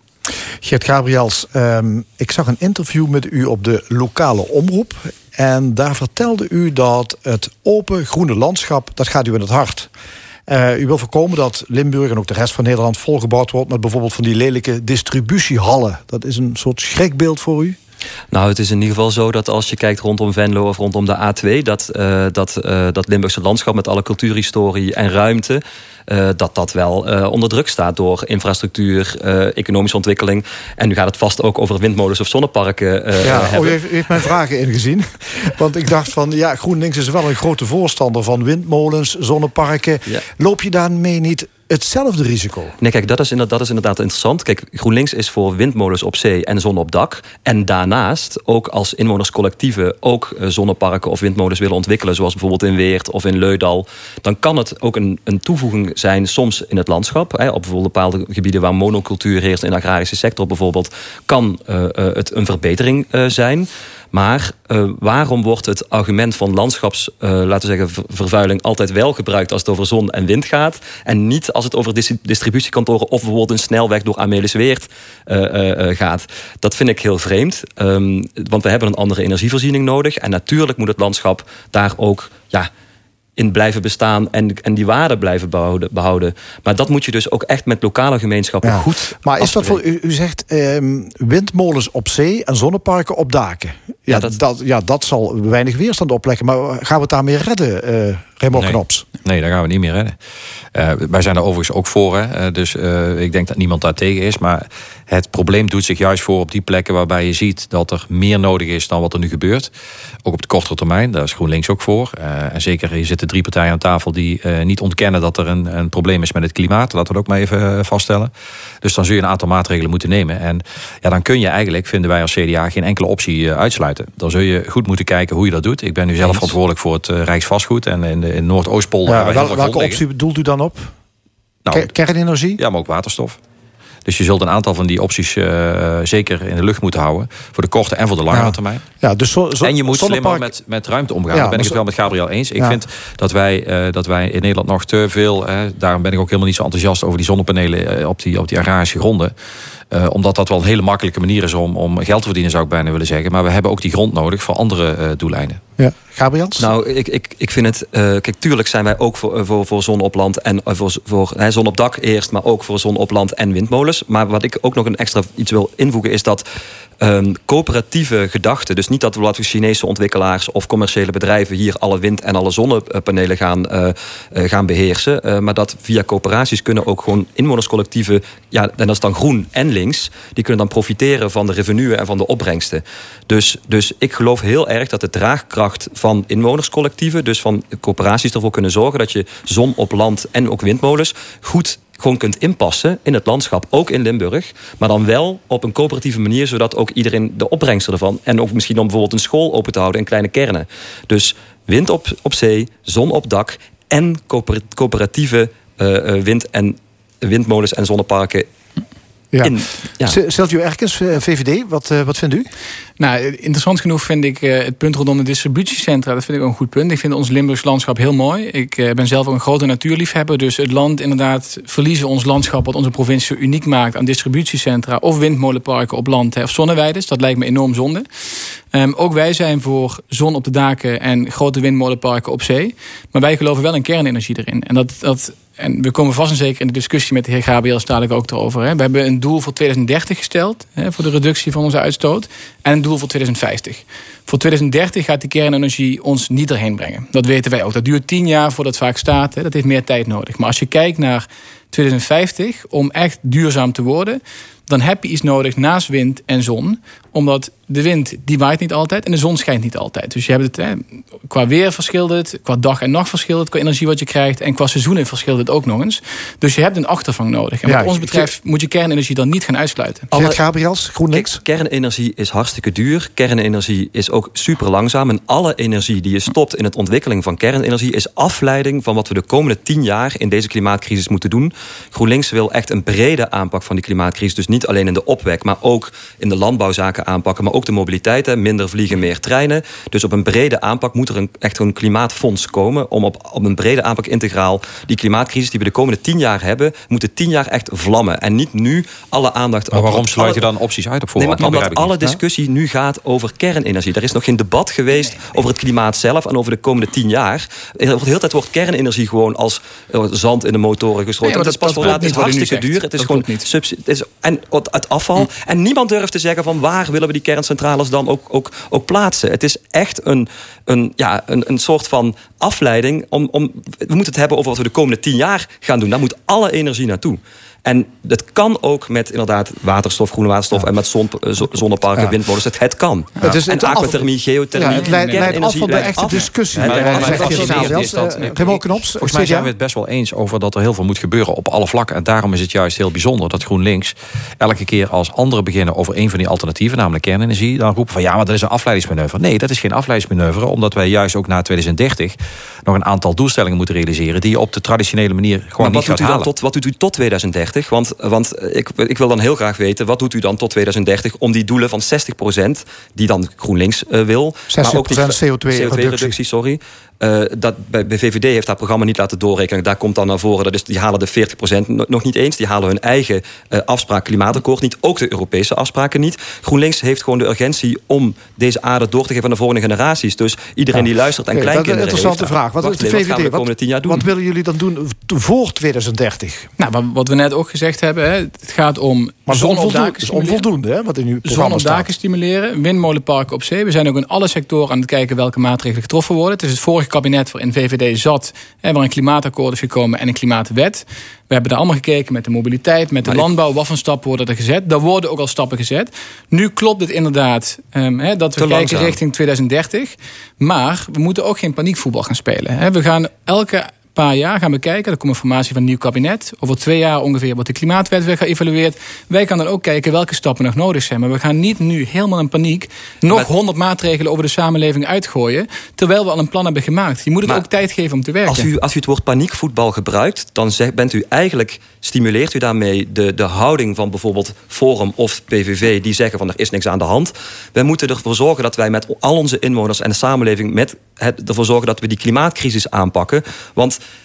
Geert Gabriels, um, ik zag een interview met u op de lokale omroep. En daar vertelde u dat het open groene landschap, dat gaat u in het hart. Uh, u wil voorkomen dat Limburg en ook de rest van Nederland volgebouwd wordt met bijvoorbeeld van die lelijke distributiehallen. Dat is een soort schrikbeeld voor u? Nou, het is in ieder geval zo dat als je kijkt rondom Venlo of rondom de A2, dat, uh, dat, uh, dat Limburgse landschap met alle cultuurhistorie en ruimte. Uh, dat dat wel onder druk staat door infrastructuur, economische ontwikkeling. En nu gaat het vast ook over windmolens of zonneparken. ja, oh, u heeft, u heeft mijn vragen ingezien. Want ik dacht van, ja, GroenLinks is wel een grote voorstander van windmolens, zonneparken. Ja. Loop je daarmee niet hetzelfde risico. Nee, kijk, dat is, inderdaad, dat is inderdaad interessant. Kijk, GroenLinks is voor windmolens op zee en zon op dak. En daarnaast ook als inwonerscollectieven ook eh, zonneparken of windmolens willen ontwikkelen, zoals bijvoorbeeld in Weert of in Leudal, dan kan het ook een, een toevoeging zijn soms in het landschap. Hè, op bijvoorbeeld bepaalde gebieden waar monocultuur heerst in de agrarische sector bijvoorbeeld, kan uh, uh, het een verbetering zijn. Maar uh, waarom wordt het argument van landschaps, uh, laten we zeggen, vervuiling altijd wel gebruikt als het over zon en wind gaat? En niet als het over distributiekantoren of bijvoorbeeld een snelweg door Amelisweert uh, gaat? Dat vind ik heel vreemd. Um, want we hebben een andere energievoorziening nodig. En natuurlijk moet het landschap daar ook ja, in blijven bestaan en, en die waarde blijven behouden, behouden. Maar dat moet je dus ook echt met lokale gemeenschappen goed. Maar is dat voor u, u zegt um, windmolens op zee en zonneparken op daken? Ja, dat, dat, ja, dat zal weinig weerstand opleggen. Maar gaan we het daarmee redden, uh, Nee. Knops? Nee, daar gaan we niet meer redden. Uh, wij zijn er overigens ook voor. Hè. Uh, dus uh, ik denk dat niemand daar tegen is. Maar het probleem doet zich juist voor op die plekken waarbij je ziet dat er meer nodig is dan wat er nu gebeurt. Ook op de kortere termijn, daar is GroenLinks ook voor. en zeker, hier zitten drie partijen aan tafel die niet ontkennen dat er een, een, probleem is met het klimaat. Laten we dat ook maar even vaststellen. Dus dan zul je een aantal maatregelen moeten nemen. En ja, dan kun je eigenlijk, vinden wij als CDA, geen enkele optie uitsluiten. Dan zul je goed moeten kijken hoe je dat doet. Ik ben nu zelf verantwoordelijk voor het Rijksvastgoed en in, de, in Noordoostpolder. Ja, wel, welke optie bedoelt u dan op? Nou, Kernenergie? Ja, maar ook waterstof. Dus je zult een aantal van die opties uh, zeker in de lucht moeten houden. Voor de korte en voor de langere ja. termijn. Ja, dus zo, zo, en je moet slimmer met, met ruimte omgaan. Ja, Daar ben ik het wel met Gabriel eens. Ik vind dat wij, uh, dat wij in Nederland nog te veel... Uh, daarom ben ik ook helemaal niet zo enthousiast over die zonnepanelen... op die, op die agrarische gronden. Uh, omdat dat wel een hele makkelijke manier is om, om geld te verdienen, zou ik bijna willen zeggen. Maar we hebben ook die grond nodig voor andere uh, doeleinden. Ja. Gabriels? Nou, ik, ik, ik vind het... Uh, kijk, tuurlijk zijn wij ook voor, voor, voor zon op land en voor, voor hè, zon op dak eerst... maar ook voor zon op land en windmolens. Maar wat ik ook nog een extra iets wil invoegen is dat... Um, coöperatieve gedachten. Dus niet dat we laten Chinese ontwikkelaars of commerciële bedrijven hier alle wind- en alle zonnepanelen gaan, uh, uh, gaan beheersen. Uh, maar dat via coöperaties kunnen ook gewoon inwonerscollectieven, ja, en dat is dan groen en links, die kunnen dan profiteren van de revenuen en van de opbrengsten. Dus, dus ik geloof heel erg dat de draagkracht van inwonerscollectieven, dus van coöperaties, ervoor kunnen zorgen dat je zon op land en ook windmolens goed gewoon kunt inpassen in het landschap, ook in Limburg. Maar dan wel op een coöperatieve manier, zodat ook iedereen de opbrengsten ervan. En ook misschien om bijvoorbeeld een school open te houden in kleine kernen. Dus wind op, op zee, zon op dak en coöperatieve uh, wind- en windmolens en zonneparken ja. In, ja. Sergio Erkens, VVD, wat, uh, wat vindt u? Nou, interessant genoeg vind ik uh, het punt rondom de distributiecentra... dat vind ik ook een goed punt. Ik vind ons Limburgs landschap heel mooi. Ik ben zelf ook een grote natuurliefhebber. Dus het land inderdaad verliezen ons landschap... wat onze provincie zo uniek maakt aan distributiecentra... of windmolenparken op land hè, of zonneweiden. Dat lijkt me enorm zonde. Um, ook wij zijn voor zon op de daken en grote windmolenparken op zee. Maar wij geloven wel in kernenergie erin. En dat... dat en we komen vast en zeker in de discussie met de heer Gabriel dadelijk ook erover. Hè. We hebben een doel voor 2030 gesteld hè, voor de reductie van onze uitstoot. En een doel voor 2050. Voor 2030 gaat die kernenergie ons niet erheen brengen. Dat weten wij ook. Dat duurt tien jaar voordat het vaak staat. Hè. Dat heeft meer tijd nodig. Maar als je kijkt naar 2050, om echt duurzaam te worden dan heb je iets nodig naast wind en zon. Omdat de wind die waait niet altijd en de zon schijnt niet altijd. Dus je hebt het, hè, qua weer verschilt het, qua dag en nacht verschilt het, qua energie wat je krijgt en qua seizoenen verschilt het ook nog eens. Dus je hebt een achtervang nodig. En wat Ja, ons ik- betreft moet je kernenergie dan niet gaan uitsluiten. Geert Gabriels, GroenLinks. Kernenergie is hartstikke duur. Kernenergie is ook super langzaam. En alle energie die je stopt in het ontwikkeling van kernenergie is afleiding van wat we de komende tien jaar in deze klimaatcrisis moeten doen. GroenLinks wil echt een brede aanpak van die klimaatcrisis. Dus niet alleen in de opwek, maar ook in de landbouwzaken aanpakken. Maar ook de mobiliteit. Hè. Minder vliegen, meer treinen. Dus op een brede aanpak moet er een, echt een klimaatfonds komen. Om op, op een brede aanpak integraal die klimaatcrisis die we de komende tien jaar hebben, moeten tien jaar echt vlammen. En niet nu alle aandacht Maar waarom op sluit je dan opties uit op Nee, voorhand? maar Dat omdat alle discussie nu gaat over kernenergie. Er is nog geen debat geweest over het klimaat zelf en over de komende tien jaar. De hele tijd wordt kernenergie gewoon als eh, zand in de motoren gestrooid. Nee, dat is pas voor laat. Het is hartstikke duur. Het is Dat gewoon niet. Het is, en het het afval. En niemand durft te zeggen van waar willen we die kerncentrales dan ook, ook, ook plaatsen. Het is echt een, een, ja, een, een soort van afleiding. Om, om, we moeten het hebben over wat we de komende tien jaar gaan doen. Daar moet alle energie naartoe. En het kan ook met inderdaad waterstof, groene waterstof... en met zon, eh, zo- zonneparken, Ja. windmolens. Het, het kan. Het is- en aquathermie, geothermie, Ja, het leidt, leidt af van de echte af. discussie. Raymond Knops, Volgens mij zijn we het best wel eens over dat er heel veel moet gebeuren op alle vlakken. En daarom is het juist heel bijzonder dat GroenLinks elke keer als anderen beginnen over een van die alternatieven, namelijk kernenergie, dan roepen van ja, maar dat is een afleidingsmanoeuvre. Nee, dat is geen afleidingsmanoeuvre, omdat wij juist ook na 2030 nog een aantal doelstellingen moeten realiseren die je op de traditionele manier gewoon Maar niet wat gaat doet, u dan halen. tot, wat doet u tot 2030? Want, want ik, ik wil dan heel graag weten, wat doet u dan tot 2030 om die doelen van 60% die dan GroenLinks eh, wil, 60% die CO2-reductie. CO2-reductie, sorry. Eh, dat bij, bij VVD heeft dat programma niet laten doorrekenen. Daar komt dan naar voren. Dat is, die halen de 40% no- nog niet eens. Die halen hun eigen eh, afspraak klimaatakkoord niet. Ook de Europese afspraken niet. GroenLinks heeft gewoon de urgentie om deze aarde door te geven aan de volgende generaties. Dus iedereen die luistert en Oké, dat is een kleinkinderen interessante heeft, vraag. Wat, wacht de wat gaan we VVD, de komende tien jaar doen? wat willen jullie dan doen voor 2030? Nou, wat- we net ook gezegd hebben, hè, het gaat om Maar zon op daken is onvoldoende, hè, wat in uw Zon programma op daken stimuleren, windmolenparken op zee. We zijn ook in alle sectoren aan het kijken welke maatregelen getroffen worden. Het is het vorige kabinet waarin VVD zat, hè, waar een klimaatakkoord is gekomen en een klimaatwet. We hebben daar allemaal gekeken met de mobiliteit, met de Maar landbouw. Wat voor stappen worden er gezet? Daar worden ook al stappen gezet. Nu klopt het inderdaad ehm, dat we kijken langzaam. richting 2030. Maar we moeten ook geen paniekvoetbal gaan spelen. We gaan elke paar jaar gaan bekijken. Er komt informatie van een nieuw kabinet. Over twee jaar ongeveer wordt de klimaatwet weer geëvalueerd. Wij gaan dan ook kijken welke stappen nog nodig zijn. Maar we gaan niet nu helemaal in paniek nog honderd maatregelen over de samenleving uitgooien. Terwijl we al een plan hebben gemaakt. Je moet het Maar ook tijd geven om te werken. Als u, als u het woord paniekvoetbal gebruikt, dan zegt, bent u eigenlijk, stimuleert u daarmee de, de houding van bijvoorbeeld Forum of PVV, die zeggen van er is niks aan de hand. Wij moeten ervoor zorgen dat wij met al onze inwoners en de samenleving met het, ervoor zorgen dat we die klimaatcrisis aanpakken.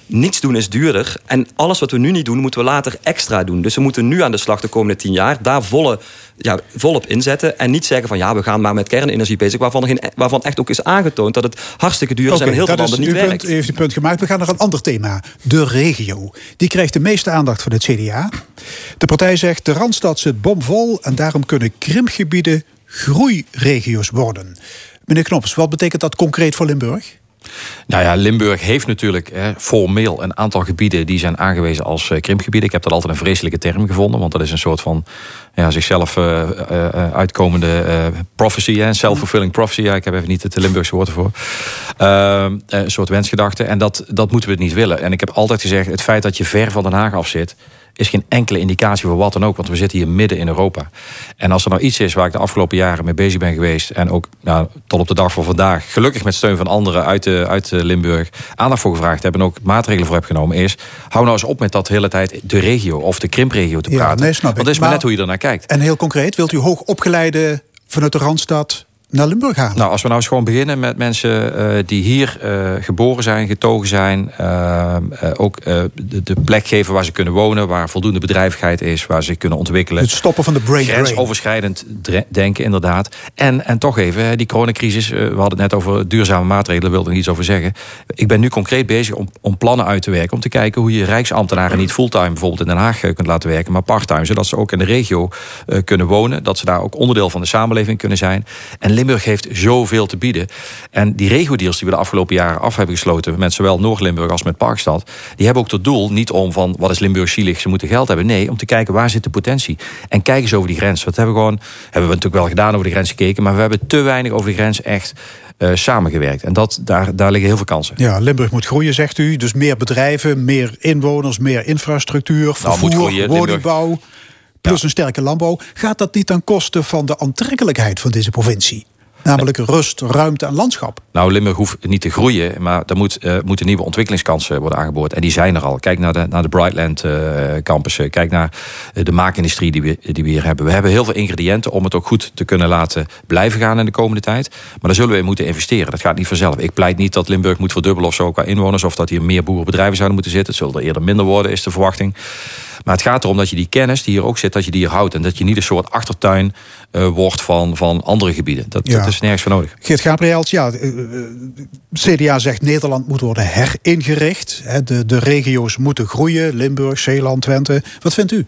Want niets doen is duurder. En alles wat we nu niet doen, moeten we later extra doen. Dus we moeten nu aan de slag de komende tien jaar. Daar volle, ja, volop inzetten. En niet zeggen van ja, we gaan maar met kernenergie bezig. Waarvan, er geen, waarvan echt ook is aangetoond dat het hartstikke duur is en heel veel landen niet werkt. punt, u heeft uw punt gemaakt. We gaan naar een ander thema. De regio. Die krijgt de meeste aandacht van het CDA. De partij zegt de Randstad zit bomvol... en daarom kunnen krimpgebieden groeiregio's worden. Meneer Knops, wat betekent dat concreet voor Limburg? Nou ja, Limburg heeft natuurlijk formeel een aantal gebieden die zijn aangewezen als eh, krimpgebieden. Ik heb dat altijd een vreselijke term gevonden, want dat is een soort van ja, zichzelf eh, eh, eh, uitkomende prophecy, hè, self-fulfilling prophecy. Ik heb even niet het Limburgse woord ervoor. Ehm, eh, een soort wensgedachte. En dat, dat moeten we niet willen. En ik heb altijd gezegd, het feit dat je ver van Den Haag af zit is geen enkele indicatie voor wat dan ook. Want we zitten hier midden in Europa. En als er nou iets is waar ik de afgelopen jaren mee bezig ben geweest... en ook nou, tot op de dag van vandaag... gelukkig met steun van anderen uit, de, uit Limburg... aandacht voor gevraagd hebben en ook maatregelen voor heb genomen... is, hou nou eens op met dat de hele tijd de regio of de krimpregio te Ja, praten. nee, snap ik. Want dat is maar Maar- net hoe je ernaar kijkt. En heel concreet, wilt u hoogopgeleide vanuit de Randstad naar Limburg halen? Nou, als we nou eens gewoon beginnen met mensen eh, die hier eh, geboren zijn, getogen zijn. eh, ook de, de plek geven waar ze kunnen wonen, waar voldoende bedrijvigheid is, waar ze kunnen ontwikkelen. het stoppen van de brain drain. Grensoverschrijdend denken, inderdaad. En, en toch even, die coronacrisis. We hadden het net over duurzame maatregelen, daar wilde ik iets over zeggen. Ik ben nu concreet bezig om, om plannen uit te werken. Om te kijken hoe je rijksambtenaren niet fulltime bijvoorbeeld in Den Haag kunt laten werken, maar parttime. Zodat ze ook in de regio kunnen wonen. Dat ze daar ook onderdeel van de samenleving kunnen zijn. En Limburg heeft zoveel te bieden. En die regio-deals die we de afgelopen jaren af hebben gesloten... met zowel Noord-Limburg als met Parkstad... die hebben ook tot doel niet om van wat is Limburg zielig, ze moeten geld hebben. Nee, om te kijken waar zit de potentie. En kijk eens over die grens. Dat hebben we gewoon, hebben we natuurlijk wel gedaan over de grens gekeken... maar we hebben te weinig over de grens echt uh, samengewerkt. En dat, daar, daar liggen heel veel kansen. Ja, Limburg moet groeien, zegt u. Dus meer bedrijven, meer inwoners, meer infrastructuur, nou, vervoer, nou, groeien, woningbouw. Plus een sterke landbouw. Gaat dat niet ten koste van de aantrekkelijkheid van deze provincie? Namelijk rust, ruimte en landschap. Nou, Limburg hoeft niet te groeien, maar er moet, uh, moeten nieuwe ontwikkelingskansen worden aangeboord. En die zijn er al. Kijk naar de, naar de Brightland uh. Kijk naar de maakindustrie die we, die we hier hebben. We hebben heel veel ingrediënten om het ook goed te kunnen laten blijven gaan in de komende tijd. Maar daar zullen we in moeten investeren. Dat gaat niet vanzelf. Ik pleit niet dat Limburg moet verdubbelen of zo qua inwoners. Of dat hier meer boerenbedrijven zouden moeten zitten. Het zullen er eerder minder worden, is de verwachting. Maar het gaat erom dat je die kennis die hier ook zit, dat je die hier houdt. En dat je niet een soort achtertuin uh, wordt van, van andere gebieden. Dat, dat is nergens voor nodig. Geert Gabriels, ja, eh, eh, CDA zegt Nederland moet worden heringericht. De, de regio's moeten groeien. Limburg, Zeeland, Twente. Wat vindt u?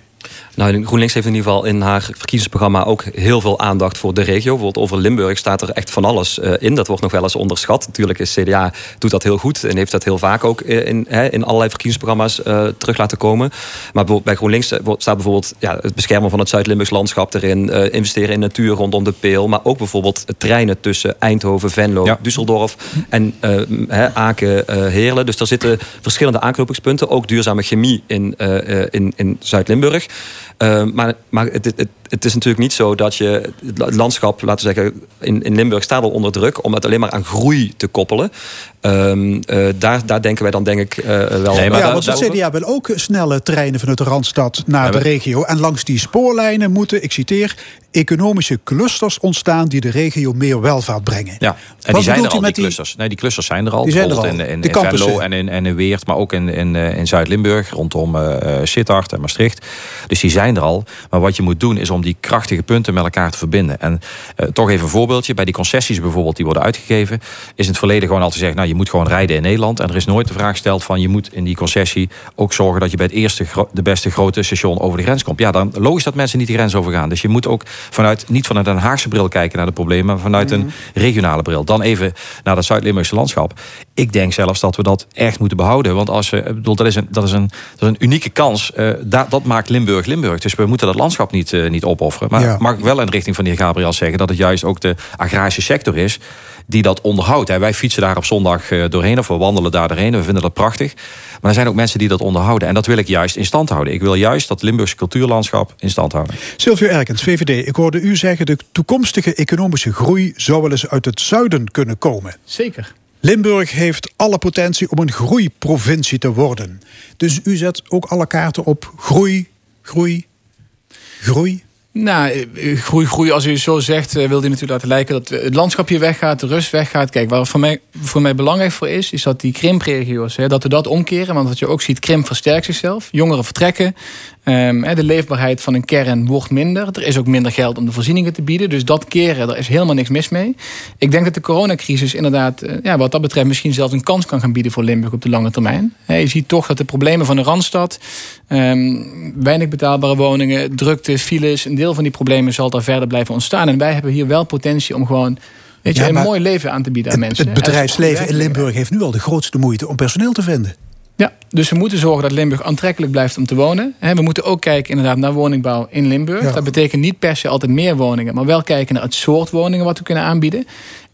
Nou, GroenLinks heeft in ieder geval in haar verkiezingsprogramma ook heel veel aandacht voor de regio. Bijvoorbeeld over Limburg staat er echt van alles uh, in. Dat wordt nog wel eens onderschat. Natuurlijk is CDA doet dat heel goed en heeft dat heel vaak ook in, hè, in allerlei verkiezingsprogramma's uh, terug laten komen. Maar bij GroenLinks eh, staat bijvoorbeeld ja, het beschermen van het Zuid-Limburgs landschap erin, uh, investeren in natuur rondom de Peel, maar ook bijvoorbeeld treinen tussen Eindhoven, Venlo, ja. Düsseldorf en Aken, Heerlen. Dus er zitten verschillende aanknopingspunten. Ook duurzame chemie in, in, in Zuid-Limburg. Uh, maar maar het, het, het, is natuurlijk niet zo dat je het landschap, laten we zeggen, in, in Limburg staat al onder druk om het alleen maar aan groei te koppelen. Um, uh, daar, daar denken wij dan denk ik uh, wel. Nee, maar ja, want de CDA wil ook snelle treinen vanuit de Randstad naar de regio. En langs die spoorlijnen moeten, ik citeer, economische clusters ontstaan die de regio meer welvaart brengen. Ja, en die zijn er al, die clusters. Nee, die clusters zijn er al. Die zijn er al. In, in, in Venlo en in, en in Weert, maar ook in, in, in Zuid-Limburg, rondom uh, Sittard en Maastricht. Dus die zijn er al. Maar wat je moet doen is om die krachtige punten met elkaar te verbinden. En uh, toch even een voorbeeldje. Bij die concessies bijvoorbeeld die worden uitgegeven... is in het verleden gewoon altijd gezegd... nou, je moet gewoon rijden in Nederland. En er is nooit de vraag gesteld van... je moet in die concessie ook zorgen dat je bij het eerste... de beste grote station over de grens komt. Ja, dan logisch dat mensen niet de grens overgaan. Dus je moet ook vanuit, niet vanuit een Haagse bril kijken naar de problemen... maar vanuit een mhm. regionale bril. Dan even naar dat Zuid-Limburgse landschap. Ik denk zelfs dat we dat echt moeten behouden. Want als we, bedoel, dat, is een, dat, is een, dat is een unieke kans. Uh, dat, dat maakt Limburg Limburg. Dus we moeten dat landschap niet, uh, niet opofferen. Maar ja. mag ik wel in de richting van de heer Gabriel zeggen... dat het juist ook de agrarische sector is die dat onderhoudt. Wij fietsen daar op zondag eh, doorheen of we wandelen daar doorheen. We vinden dat prachtig. Maar er zijn ook mensen die dat onderhouden. En dat wil ik juist in stand houden. Ik wil juist dat Limburgse cultuurlandschap in stand houden. Silvio Erkens, VVD. Ik hoorde u zeggen... de toekomstige economische groei zou wel eens uit het zuiden kunnen komen. Zeker. Limburg heeft alle potentie om een groeiprovincie te worden. Dus u zet ook alle kaarten op groei, groei, groei. Nou, eh, groei, groei, als u zo zegt, eh, wil hij natuurlijk laten lijken dat het landschap hier weggaat, de rust weggaat. Kijk, waar voor mij, voor mij belangrijk voor is, is dat die krimpregio's, hè, dat we dat omkeren. Want wat je ook ziet, krimp versterkt zichzelf. Jongeren vertrekken. Um, de leefbaarheid van een kern wordt minder. Er is ook minder geld om de voorzieningen te bieden. Dus dat keren, daar is helemaal niks mis mee. Ik denk dat de coronacrisis inderdaad, eh, ja, wat dat betreft, misschien zelfs een kans kan gaan bieden voor Limburg op de lange termijn. Je ziet toch dat de problemen van de randstad, um, weinig betaalbare woningen, drukte, files, een deel van die problemen zal daar verder blijven ontstaan. En wij hebben hier wel potentie om gewoon Weet je, een mooi leven aan te bieden aan mensen. Het bedrijfsleven in Limburg heeft nu al de grootste moeite om personeel te vinden. Ja, dus we moeten zorgen dat Limburg aantrekkelijk blijft om te wonen. We moeten ook kijken inderdaad naar woningbouw in Limburg. Dat betekent niet per se altijd meer woningen, maar wel kijken naar het soort woningen wat we kunnen aanbieden.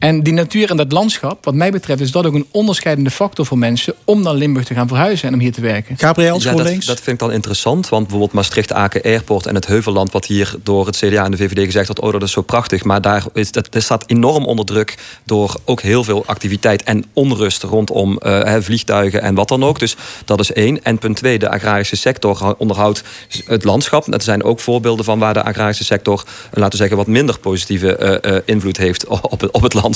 En die natuur en dat landschap, wat mij betreft, is dat ook een onderscheidende factor voor mensen om naar Limburg te gaan verhuizen en om hier te werken. Gabriel, ja, dat, dat, vind ik dan interessant, want bijvoorbeeld Maastricht-Aken Airport en het Heuvelland, wat hier door het CDA en de VVD gezegd wordt, oh dat is zo prachtig, maar daar is, dat, dat staat enorm onder druk door ook heel veel activiteit en onrust rondom uh, vliegtuigen en wat dan ook. Dus dat is één. En punt twee, de agrarische sector onderhoudt het landschap. Dat zijn ook voorbeelden van waar de agrarische sector, laten we zeggen, wat minder positieve uh, uh, invloed heeft op op het land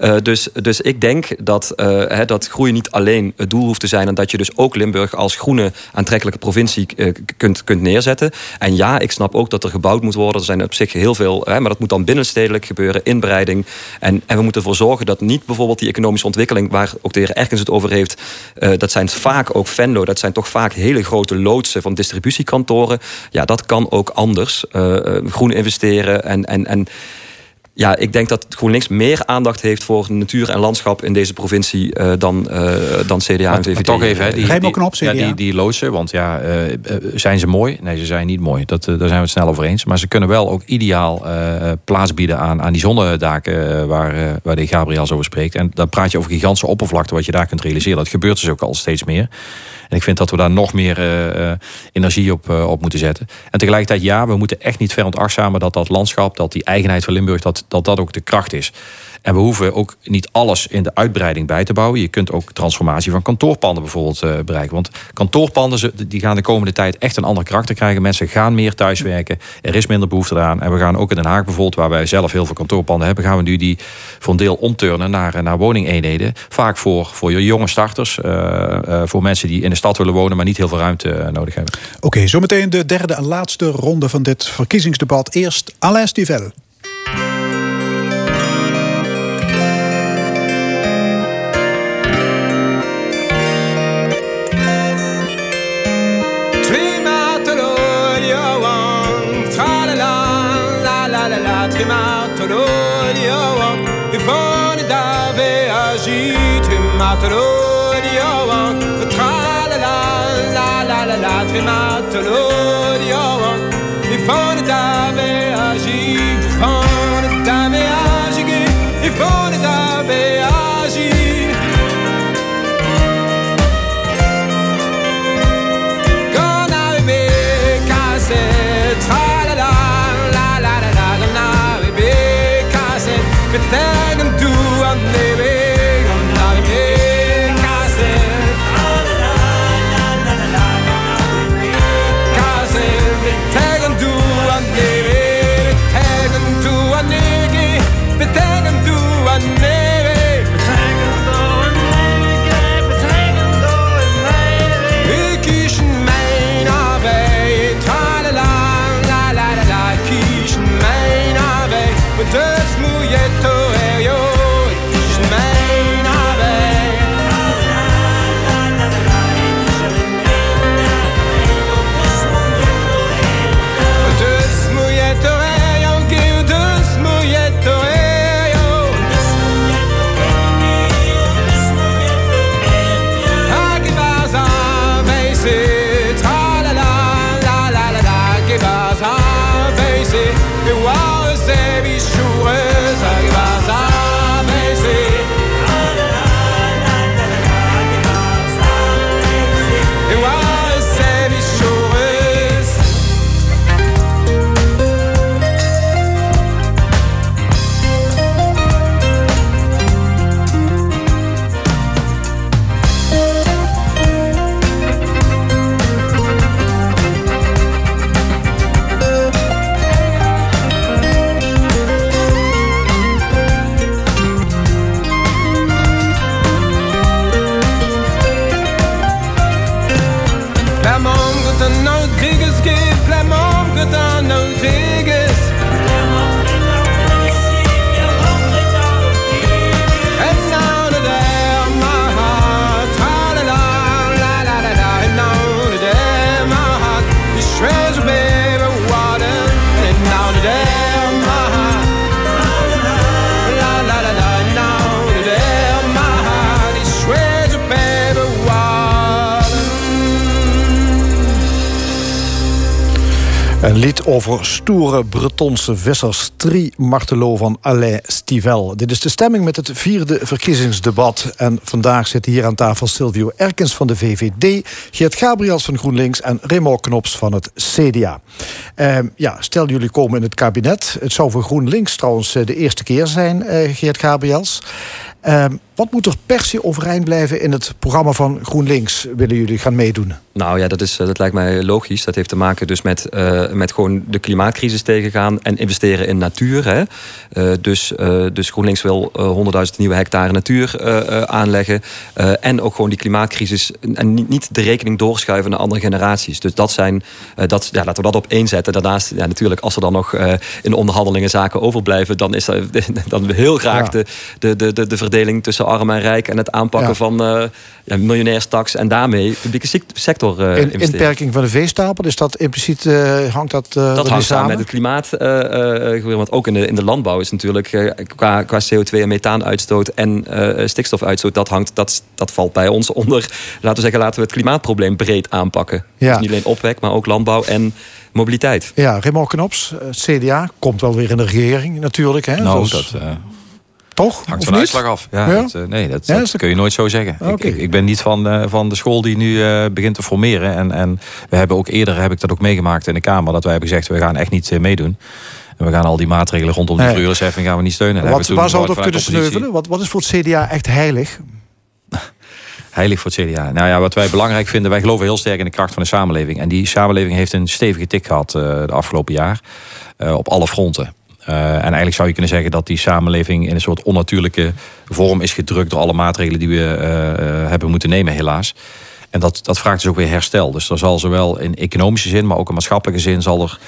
uh, dus, dus ik denk dat, uh, dat groei niet alleen het doel hoeft te zijn... en dat je dus ook Limburg als groene aantrekkelijke provincie uh, kunt, kunt neerzetten. En ja, ik snap ook dat er gebouwd moet worden. Er zijn op zich heel veel, maar dat moet dan binnenstedelijk gebeuren, inbreiding. En, en we moeten ervoor zorgen dat niet bijvoorbeeld die economische ontwikkeling... waar ook de heer Erkens het over heeft, dat zijn vaak ook Venlo... dat zijn toch vaak hele grote loodsen van distributiekantoren. Ja, dat kan ook anders. groen investeren en... en, en ja, ik denk dat GroenLinks meer aandacht heeft voor natuur en landschap in deze provincie uh, dan, uh, dan CDA en VVD. Maar toch even, hè, die, die, op, ja, die, die loodsen, want ja, uh, zijn ze mooi? Nee, ze zijn niet mooi. Dat, daar zijn we het snel over eens. Maar ze kunnen wel ook ideaal plaats bieden aan, aan die zonnedaken waar, waar de Gabriel over spreekt. En dan praat je over gigantische oppervlakte wat je daar kunt realiseren. Dat gebeurt dus ook al steeds meer. En ik vind dat we daar nog meer uh, energie op, uh, op moeten zetten. En tegelijkertijd, ja, we moeten echt niet veronachtzamen dat dat landschap, dat die eigenheid van Limburg, dat dat, dat ook de kracht is. En we hoeven ook niet alles in de uitbreiding bij te bouwen. Je kunt ook transformatie van kantoorpanden bijvoorbeeld uh, bereiken. Want kantoorpanden die gaan de komende tijd echt een andere karakter krijgen. Mensen gaan meer thuiswerken. Er is minder behoefte eraan. En we gaan ook in Den Haag bijvoorbeeld, waar wij zelf heel veel kantoorpanden hebben, gaan we nu die voor een deel omturnen naar, naar woningeenheden. Vaak voor, voor jonge starters. Uh, voor mensen die in de stad willen wonen, maar niet heel veel ruimte nodig hebben. Oké, okay, zometeen de derde en laatste ronde van dit verkiezingsdebat. Eerst Alain Stivel. kim out lodio ifon dave agit kim out lodio tra la la la la la trim out stoere Bretonse vissers. Tri Martelo van Alain Stivel. Dit is de stemming met het vierde verkiezingsdebat. En vandaag zitten hier aan tafel Silvio Erkens van de VVD... Geert Gabriels van GroenLinks en Remo Knops van het CDA. Ehm, ja, stel jullie komen in het kabinet. Het zou voor GroenLinks trouwens eh, de eerste keer zijn, eh, Geert Gabriels. Ehm, wat moet er per se overeind blijven in het programma van GroenLinks? Willen jullie gaan meedoen? Nou ja, dat, is, eh, dat lijkt mij logisch. Dat heeft te maken dus met, uh, met gewoon de klimaatcrisis tegengaan en investeren in natuur. Hè. Uh, dus, dus GroenLinks wil 100.000 nieuwe hectare natuur aanleggen. en ook gewoon die klimaatcrisis en niet, niet de rekening doorschuiven naar andere generaties. Dus dat zijn, dat, ja, laten we dat op één zetten. Daarnaast, ja, natuurlijk, als er dan nog in onderhandelingen zaken overblijven, dan is dat dan heel graag ja. de, de, de, de, de verdeling tussen arm en rijk en het aanpakken van uh, ja, miljonairstaks en daarmee publieke sector uh, in, Inperking van de veestapel, is dat impliciet hangt dat Dat hangt samen met het klimaat. want ook in de, in de landbouw is natuurlijk qua, qua CO2 en methaanuitstoot en stikstofuitstoot, dat, hangt, dat, dat valt bij ons onder, laten we zeggen, laten we het klimaatprobleem breed aanpakken. Ja. Dus niet alleen opwek, maar ook landbouw en mobiliteit. Ja, Raymond Knops, CDA, komt wel weer in de regering natuurlijk. Hè? Nou, dat... Toch? Hangt van de uitslag af. Ja, Dat, uh, nee, dat, dat, kun je nooit zo zeggen. Ik, ik, ben niet van, uh, van de school die nu uh, begint te formeren. En, en we hebben ook eerder heb ik dat ook meegemaakt in de Kamer. Dat wij hebben gezegd, we gaan echt niet meedoen. En we gaan al die maatregelen rondom die nee. gaan we niet steunen. Wat, waar zou op kunnen sneuvelen? Wat, wat is voor het CDA echt heilig? heilig voor het CDA. Nou ja, wat wij belangrijk vinden, wij geloven heel sterk in de kracht van de samenleving. En die samenleving heeft een stevige tik gehad uh, de afgelopen jaar. Uh, op alle fronten. Uh, en eigenlijk zou je kunnen zeggen dat die samenleving in een soort onnatuurlijke vorm is gedrukt door alle maatregelen die we hebben moeten nemen, helaas. En dat, dat vraagt dus ook weer herstel. Dus er zal zowel in economische zin, maar ook in maatschappelijke zin zal er eh,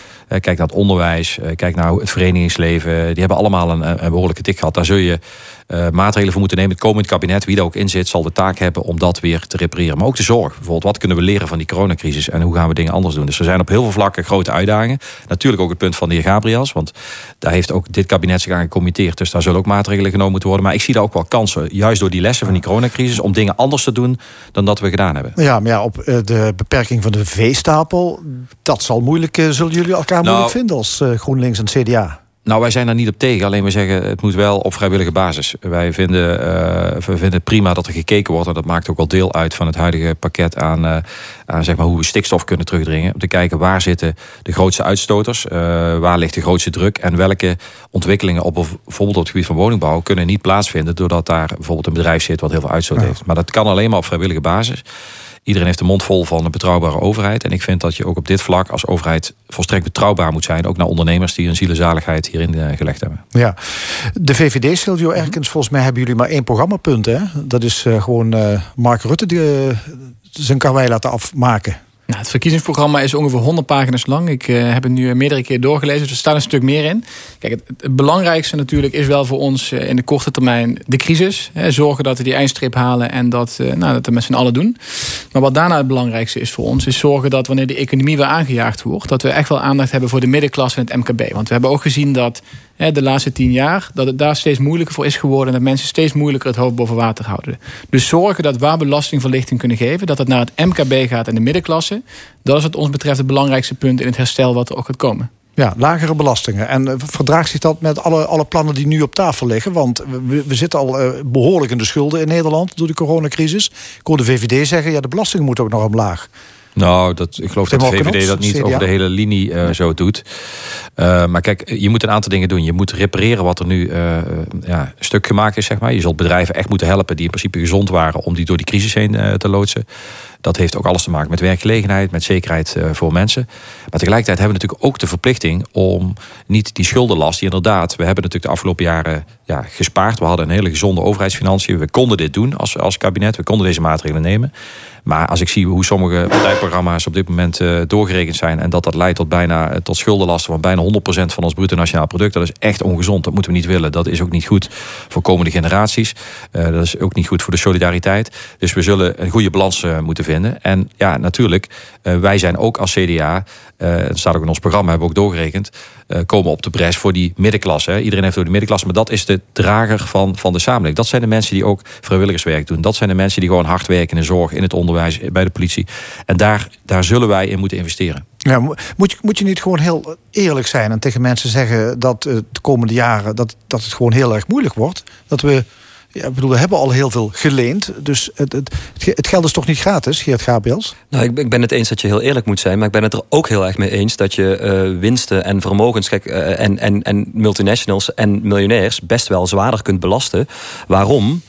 kijk naar het onderwijs, eh, kijk naar het verenigingsleven. Die hebben allemaal een, een behoorlijke tik gehad. Daar zul je maatregelen voor moeten nemen. Het komend kabinet, wie er ook in zit, zal de taak hebben om dat weer te repareren. Maar ook de zorg. Bijvoorbeeld, wat kunnen we leren van die coronacrisis en hoe gaan we dingen anders doen? Dus er zijn op heel veel vlakken grote uitdagingen. Natuurlijk ook het punt van de heer Gabriels, want daar heeft ook dit kabinet zich aan gecommitteerd. Dus daar zullen ook maatregelen genomen moeten worden. Maar ik zie daar ook wel kansen, juist door die lessen van die coronacrisis, om dingen anders te doen dan dat we gedaan hebben. Ja, maar ja, op de beperking van de veestapel, dat zal moeilijk, zullen jullie elkaar nou, moeilijk vinden als uh, GroenLinks en CDA? Nou, wij zijn daar niet op tegen. Alleen we zeggen, het moet wel op vrijwillige basis. Wij vinden, uh, we vinden het prima dat er gekeken wordt. En dat maakt ook wel deel uit van het huidige pakket aan, uh, aan zeg maar, hoe we stikstof kunnen terugdringen. Om te kijken waar zitten de grootste uitstoters. Uh, waar ligt de grootste druk. En welke ontwikkelingen op bijvoorbeeld op het gebied van woningbouw kunnen niet plaatsvinden. Doordat daar bijvoorbeeld een bedrijf zit wat heel veel uitstoot heeft. Maar dat kan alleen maar op vrijwillige basis. Iedereen heeft de mond vol van een betrouwbare overheid. En ik vind dat je ook op dit vlak als overheid volstrekt betrouwbaar moet zijn. Ook naar ondernemers die hun zielenzaligheid hierin uh, gelegd hebben. Ja, de VVD, Silvio Erkens, volgens mij hebben jullie maar één programmapunt. Hè? Dat is uh, gewoon uh, Mark Rutte die zijn karwei laten afmaken. Het verkiezingsprogramma is ongeveer 100 pagina's lang. Ik uh, heb het nu meerdere keer doorgelezen, dus er staat een stuk meer in. Kijk, het, belangrijkste natuurlijk is wel voor ons uh, in de korte termijn de crisis. Hè, zorgen dat we die eindstrip halen en dat, uh, nou, dat we met z'n allen doen. Maar wat daarna het belangrijkste is voor ons, is zorgen dat wanneer de economie weer aangejaagd wordt, dat we echt wel aandacht hebben voor de middenklasse en het MKB. Want we hebben ook gezien dat de laatste tien jaar, dat het daar steeds moeilijker voor is geworden. En dat mensen steeds moeilijker het hoofd boven water houden. Dus zorgen dat waar belastingverlichting kunnen geven, dat het naar het MKB gaat en de middenklasse. Dat is wat ons betreft het belangrijkste punt in het herstel wat er ook gaat komen. Ja, lagere belastingen. En uh, verdraagt zich dat met alle, alle plannen die nu op tafel liggen? Want we, we zitten al uh, behoorlijk in de schulden in Nederland door de coronacrisis. Ik hoor de VVD zeggen, ja, de belastingen moeten ook nog omlaag. Nou, dat, ik geloof dat de VVD dat niet over de hele linie uh, zo doet. Uh, maar kijk, je moet een aantal dingen doen. Je moet repareren wat er nu uh, ja, stuk gemaakt is, zeg maar. Je zult bedrijven echt moeten helpen die in principe gezond waren... om die door die crisis heen te loodsen. Dat heeft ook alles te maken met werkgelegenheid, met zekerheid voor mensen. Maar tegelijkertijd hebben we natuurlijk ook de verplichting om niet die schuldenlast, die inderdaad, we hebben natuurlijk de afgelopen jaren ja, gespaard. We hadden een hele gezonde overheidsfinanciën. We konden dit doen als, als kabinet, we konden deze maatregelen nemen. Maar als ik zie hoe sommige partijprogramma's op dit moment uh, doorgerekend zijn... en dat dat leidt tot, bijna, eh, tot schuldenlasten van bijna 100% van ons bruto nationaal product... dat is echt ongezond, dat moeten we niet willen. Dat is ook niet goed voor komende generaties. Dat is ook niet goed voor de solidariteit. Dus we zullen een goede balans moeten vinden. En ja, natuurlijk, wij zijn ook als CDA... dat staat ook in ons programma, hebben we ook doorgerekend... komen op de bres voor die middenklasse. Iedereen heeft door de middenklasse, maar dat is de drager van, van de samenleving. Dat zijn de mensen die ook vrijwilligerswerk doen. Dat zijn de mensen die gewoon hard werken in de zorg, in het onderwijs bij de politie. En daar, daar zullen wij in moeten investeren. Ja, moet, je, moet je niet gewoon heel eerlijk zijn en tegen mensen zeggen dat de komende jaren dat, dat het gewoon heel erg moeilijk wordt? Dat we ja, bedoel, we hebben al heel veel geleend. Dus het, het, het geld is toch niet gratis, Geert Gabriels? Nou, ik, ik, ben het eens dat je heel eerlijk moet zijn. Maar ik ben het er ook heel erg mee eens dat je uh, winsten en vermogens... Kijk, uh, en, en, en multinationals en miljonairs best wel zwaarder kunt belasten. Waarom?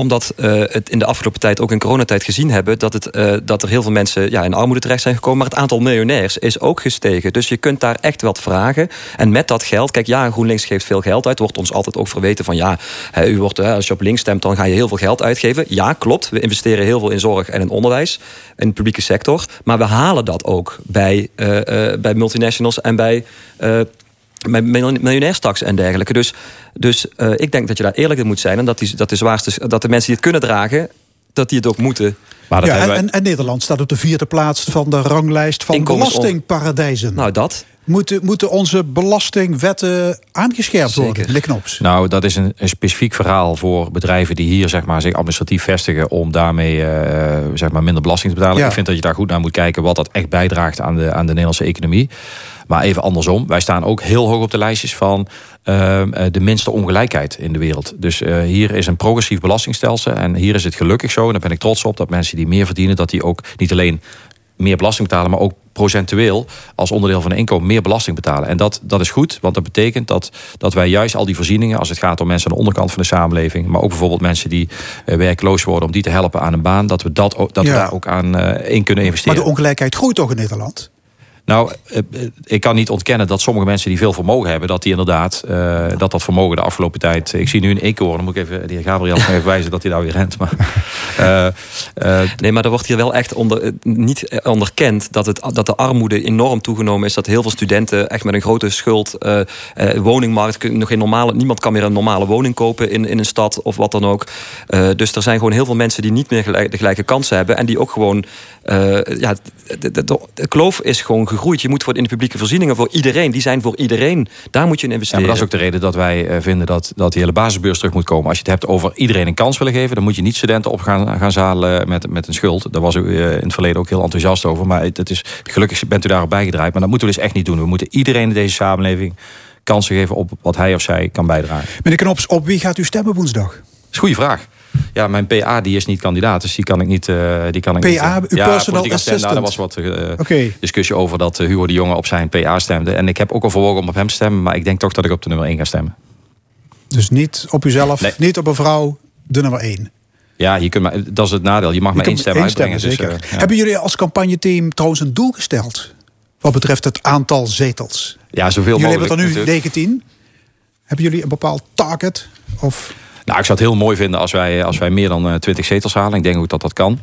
Omdat uh, het in de afgelopen tijd, ook in coronatijd, gezien hebben dat, het, uh, dat er heel veel mensen ja, in armoede terecht zijn gekomen. Maar het aantal miljonairs is ook gestegen. Dus je kunt daar echt wat vragen. En met dat geld, kijk, ja, GroenLinks geeft veel geld uit. Wordt ons altijd ook verweten van ja, u wordt, hè, als je op links stemt, dan ga je heel veel geld uitgeven. Ja, klopt. We investeren heel veel in zorg en in onderwijs. In de publieke sector. Maar we halen dat ook bij, uh, bij multinationals en bij met miljonairstaks en dergelijke. Dus, dus uh, ik denk dat je daar eerlijk in moet zijn. En dat, die, dat, de zwaarste, dat de mensen die het kunnen dragen, dat die het ook moeten. Maar dat ja, en, wij... en, en, Nederland staat op de vierde plaats van de ranglijst van belastingparadijzen. Nou, dat. Moeten, moeten onze belastingwetten aangescherpt worden, de Knops? Nou, dat is een, een, specifiek verhaal voor bedrijven die hier zeg maar, zich administratief vestigen om daarmee uh, zeg maar, minder belasting te betalen. Ik vind dat je daar goed naar moet kijken wat dat echt bijdraagt aan de, aan de Nederlandse economie. Maar even andersom, wij staan ook heel hoog op de lijstjes van uh, de minste ongelijkheid in de wereld. Dus uh, hier is een progressief belastingstelsel. En hier is het gelukkig zo, en daar ben ik trots op, dat mensen die meer verdienen, dat die ook niet alleen meer belasting betalen, maar ook procentueel als onderdeel van een inkomen meer belasting betalen. En dat, dat is goed, want dat betekent dat, dat wij juist al die voorzieningen, als het gaat om mensen aan de onderkant van de samenleving, maar ook bijvoorbeeld mensen die uh, werkloos worden, om die te helpen aan een baan, dat we, dat, dat we daar ook aan uh, in kunnen investeren. Maar de ongelijkheid groeit toch in Nederland? Nou, eh, eh, ik kan niet ontkennen dat sommige mensen die veel vermogen hebben, dat die inderdaad, uh, dat dat vermogen de afgelopen tijd. Ik zie nu een eekhoorn, dan moet ik even de heer Gabriel even wijzen dat hij daar weer rent. Maar, uh, nee, maar er wordt hier wel echt onder, niet onderkend dat, het, dat de armoede enorm toegenomen is. Dat heel veel studenten echt met een grote schuld, woningmarkt, nog geen normale, niemand kan meer een normale woning kopen in, in een stad of wat dan ook. dus er zijn gewoon heel veel mensen die niet meer gelijk, de gelijke kansen hebben en die ook gewoon, ja, de, de, de kloof is gewoon gegroeid. Je moet voor in de publieke voorzieningen voor iedereen. Die zijn voor iedereen. Daar moet je in investeren. Ja, maar dat is ook de reden dat wij eh, vinden dat, dat die hele basisbeurs terug moet komen. Als je het hebt over iedereen een kans willen geven... dan moet je niet studenten op gaan, gaan zalen met, met een schuld. Daar was u eh, in het verleden ook heel enthousiast over. Maar het is, gelukkig bent u daarop bijgedraaid. Maar dat moeten we dus echt niet doen. We moeten iedereen in deze samenleving kansen geven op wat hij of zij kan bijdragen. Meneer Knops, op wie gaat u stemmen woensdag? Dat is een goede vraag. Ja, mijn PA die is niet kandidaat, dus die kan ik niet. Uh, die kan ik PA, niet, uw ja, personal assistant. Daar was wat uh, discussie over dat uh, Hugo de Jonge op zijn PA stemde. En ik heb ook al verwogen om op hem te stemmen, maar ik denk toch dat ik op de nummer 1 ga stemmen. Dus niet op uzelf, nee. niet op een vrouw, de nummer 1. Ja, je kunt maar, dat is het nadeel. Je mag je maar één stem uitbrengen. Stemmen, dus, ja. Hebben jullie als campagneteam trouwens een doel gesteld? Wat betreft het aantal zetels? Ja, zoveel jullie mogelijk. Jullie hebben er nu 19. Hebben jullie een bepaald target? Of... Nou, ik zou het heel mooi vinden als wij, als wij meer dan 20 eh, zetels halen. Ik denk ook dat dat kan.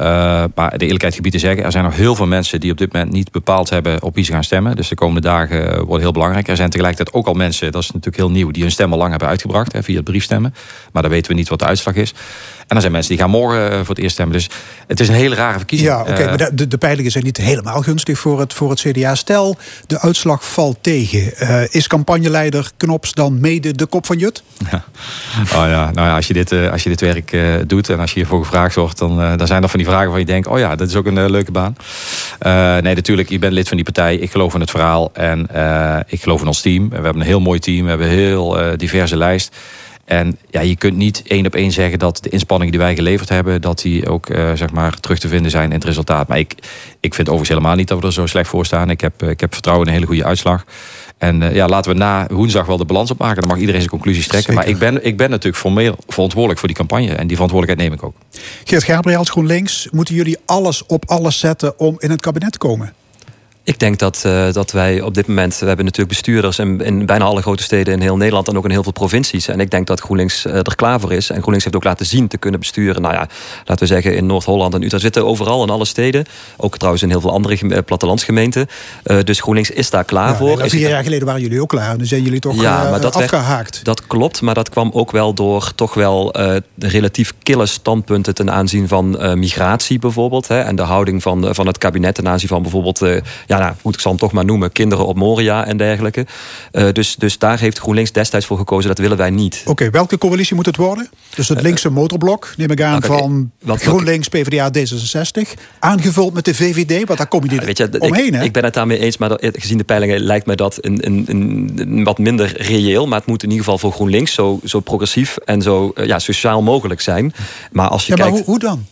Uh, maar de eerlijkheid gebied te zeggen, er zijn nog heel veel mensen die op dit moment niet bepaald hebben op wie ze gaan stemmen. Dus de komende dagen eh, worden heel belangrijk. Er zijn tegelijkertijd ook al mensen, dat is natuurlijk heel nieuw, die hun stem al lang hebben uitgebracht hè, via het briefstemmen. Maar dan weten we niet wat de uitslag is. En er zijn mensen die gaan morgen voor het eerst stemmen. Dus het is een hele rare verkiezing. Ja, oké, maar de, de, peilingen zijn niet helemaal gunstig voor het, voor het CDA. Stel, de uitslag valt tegen. Uh, is campagneleider Knops dan mede de kop van Jut? Ja. Oh ja, nou ja, als je dit, als je dit werk doet en als je hiervoor gevraagd wordt, dan, dan zijn er van die vragen waar je denkt, oh ja, dat is ook een uh, leuke baan. Uh, nee, natuurlijk, je bent lid van die partij. Ik geloof in het verhaal en uh, ik geloof in ons team. We hebben een heel mooi team, we hebben een heel diverse lijst. En ja, je kunt niet één op één zeggen dat de inspanningen die wij geleverd hebben, dat die ook zeg maar terug te vinden zijn in het resultaat. Maar ik, ik vind overigens helemaal niet dat we er zo slecht voor staan. Ik heb, ik heb vertrouwen in een hele goede uitslag. En uh, ja, laten we na woensdag wel de balans opmaken. Dan mag iedereen zijn conclusies trekken. Zeker. Maar ik ben, ik ben natuurlijk formeel verantwoordelijk voor die campagne. En die verantwoordelijkheid neem ik ook. Geert Gabriels, GroenLinks. Moeten jullie alles op alles zetten om in het kabinet te komen? Ik denk dat, uh, dat wij op dit moment... We hebben natuurlijk bestuurders in, in bijna alle grote steden in heel Nederland... en ook in heel veel provincies. En ik denk dat GroenLinks uh, er klaar voor is. En GroenLinks heeft ook laten zien te kunnen besturen. Nou ja, laten we zeggen in Noord-Holland en Utrecht zitten overal in alle steden. Ook trouwens in heel veel andere uh, plattelandsgemeenten. dus GroenLinks is daar klaar ja, voor. Vier jaar geleden waren jullie ook klaar. En dan zijn jullie toch ja, maar dat afgehaakt. Werd, dat klopt, maar dat kwam ook wel door toch wel relatief kille standpunten... ten aanzien van migratie bijvoorbeeld. Hè, en de houding van, van het kabinet ten aanzien van bijvoorbeeld... ja, nou, goed, ik zal hem toch maar noemen, kinderen op Moria en dergelijke. Uh, dus, dus daar heeft GroenLinks destijds voor gekozen, dat willen wij niet. Oké, welke coalitie moet het worden? Dus het linkse motorblok, neem ik aan, nou, van wat, GroenLinks, PvdA, D66. Aangevuld met de VVD, want daar kom je niet weet je, omheen. Ik, hè? ik ben het daarmee eens, maar gezien de peilingen lijkt mij dat een, een, een, wat minder reëel. Maar het moet in ieder geval voor GroenLinks zo, zo progressief en zo ja, sociaal mogelijk zijn. Maar als je ja, kijkt, maar hoe, hoe dan?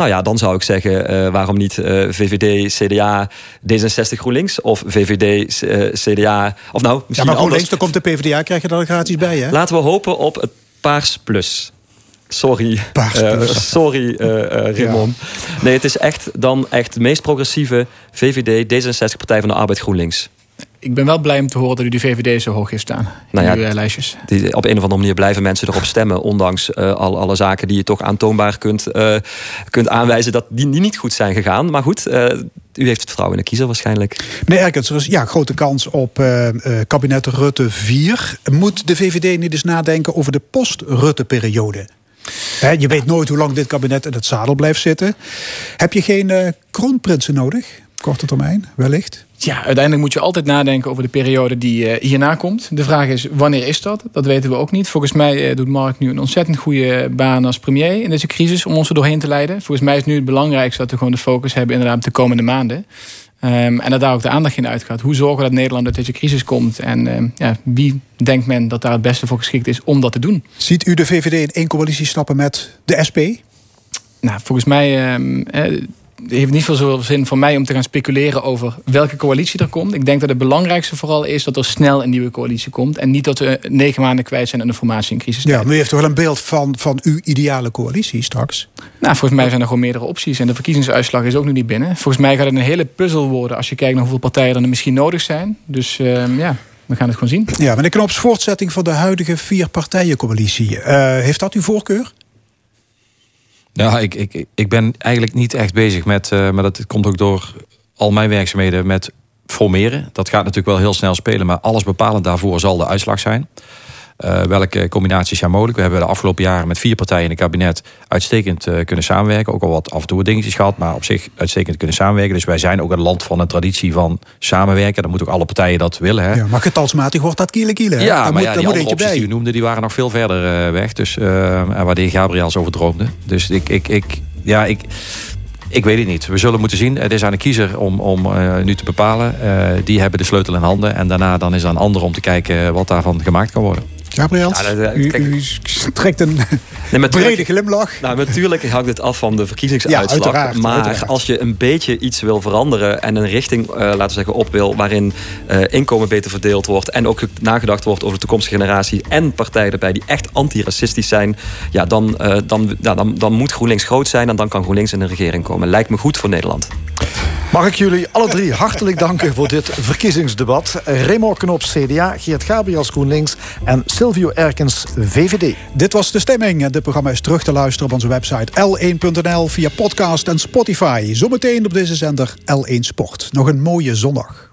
Nou ja, dan zou ik zeggen, uh, waarom niet uh, VVD, CDA, D66 GroenLinks of VVD, uh, eh, CDA. Of nou, misschien ja, maar GroenLinks, dan komt de PvdA, krijg je dan gratis bij, hè? Laten we hopen op het Paars Plus. Sorry, sorry Raymond. Ja. Nee, het is echt dan echt de meest progressieve VVD, D66, Partij van de Arbeid, GroenLinks. Ik ben wel blij om te horen dat u de VVD zo hoog heeft staan. Nou ja, in uw lijstjes. Die, op een of andere manier blijven mensen erop stemmen. Ondanks al, alle zaken die je toch aantoonbaar kunt, kunt aanwijzen dat die, niet goed zijn gegaan. Maar goed, u heeft het vertrouwen in de kiezer waarschijnlijk. Meneer Erkens, er is ja, grote kans op uh, kabinet Rutte 4. Moet de VVD niet eens nadenken over de post-Rutte-periode? je weet nooit hoe lang dit kabinet in het zadel blijft zitten. Heb je geen uh, kroonprinsen nodig? Korte termijn, wellicht? Ja, uiteindelijk moet je altijd nadenken over de periode die uh, hierna komt. De vraag is, wanneer is dat? Dat weten we ook niet. Volgens mij uh, doet Mark nu een ontzettend goede baan als premier in deze crisis... om ons er doorheen te leiden. Volgens mij is nu het belangrijkste dat we gewoon de focus hebben... inderdaad de komende maanden. Um, en dat daar ook de aandacht in uitgaat. Hoe zorgen we dat Nederland uit deze crisis komt? En um, ja, wie denkt men dat daar het beste voor geschikt is om dat te doen? Ziet u de VVD in één coalitie stappen met de SP? Nou, volgens mij um, het heeft niet veel zin voor mij om te gaan speculeren over welke coalitie er komt. Ik denk dat het belangrijkste vooral is dat er snel een nieuwe coalitie komt. En niet dat we negen maanden kwijt zijn aan de formatie in crisis. Ja, maar u heeft toch wel een beeld van, van uw ideale coalitie straks? Nou, volgens mij zijn er gewoon meerdere opties. En de verkiezingsuitslag is ook nog niet binnen. Volgens mij gaat het een hele puzzel worden als je kijkt naar hoeveel partijen er misschien nodig zijn. Dus uh, ja. We gaan het gewoon zien. Ja, meneer Knops, voortzetting van de huidige vier partijencoalitie. Uh, heeft dat uw voorkeur? Ja, ik, ik, ik ben eigenlijk niet echt bezig met, uh, maar dat komt ook door al mijn werkzaamheden met formeren. Dat gaat natuurlijk wel heel snel spelen, maar alles bepalend daarvoor zal de uitslag zijn. Uh, welke combinaties zijn mogelijk? We hebben de afgelopen jaren met vier partijen in het kabinet uitstekend uh, kunnen samenwerken. Ook al wat af en toe dingetjes gehad, maar op zich uitstekend kunnen samenwerken. Dus wij zijn ook een land van een traditie van samenwerken. Dan moeten ook alle partijen dat willen. Hè? Ja, maar getalsmatig wordt dat kiele kiele. Ja, maar moet, ja, die andere opties die u noemde, die waren nog veel verder uh, weg. Dus, waar de heer Gabriels over droomde. Dus ik, ik, ik, ja, ik, ik weet het niet. We zullen moeten zien. Het is aan de kiezer om, om uh, nu te bepalen. Uh, die hebben de sleutel in handen. En daarna dan is het aan anderen om te kijken wat daarvan gemaakt kan worden. Gabriel, ja, u, u, trekt een nee, brede glimlach. Nou, natuurlijk hangt het af van de verkiezingsuitslag. Ja, maar uiteraard. als je een beetje iets wil veranderen... en een richting, uh, laten we zeggen, op wil... waarin uh, inkomen beter verdeeld wordt... en ook nagedacht wordt over de toekomstige generatie... en partijen erbij die echt antiracistisch zijn... Ja, dan, uh, dan, ja, dan, dan moet GroenLinks groot zijn... en dan kan GroenLinks in de regering komen. Lijkt me goed voor Nederland. Mag ik jullie alle drie hartelijk danken voor dit verkiezingsdebat. Raymond Knops, CDA, Geert Gabriels, GroenLinks en Silvio Erkens, VVD. Dit was De Stemming. Dit programma is terug te luisteren op onze website l1.nl via podcast en Spotify. Zometeen op deze zender L1 Sport. Nog een mooie zondag.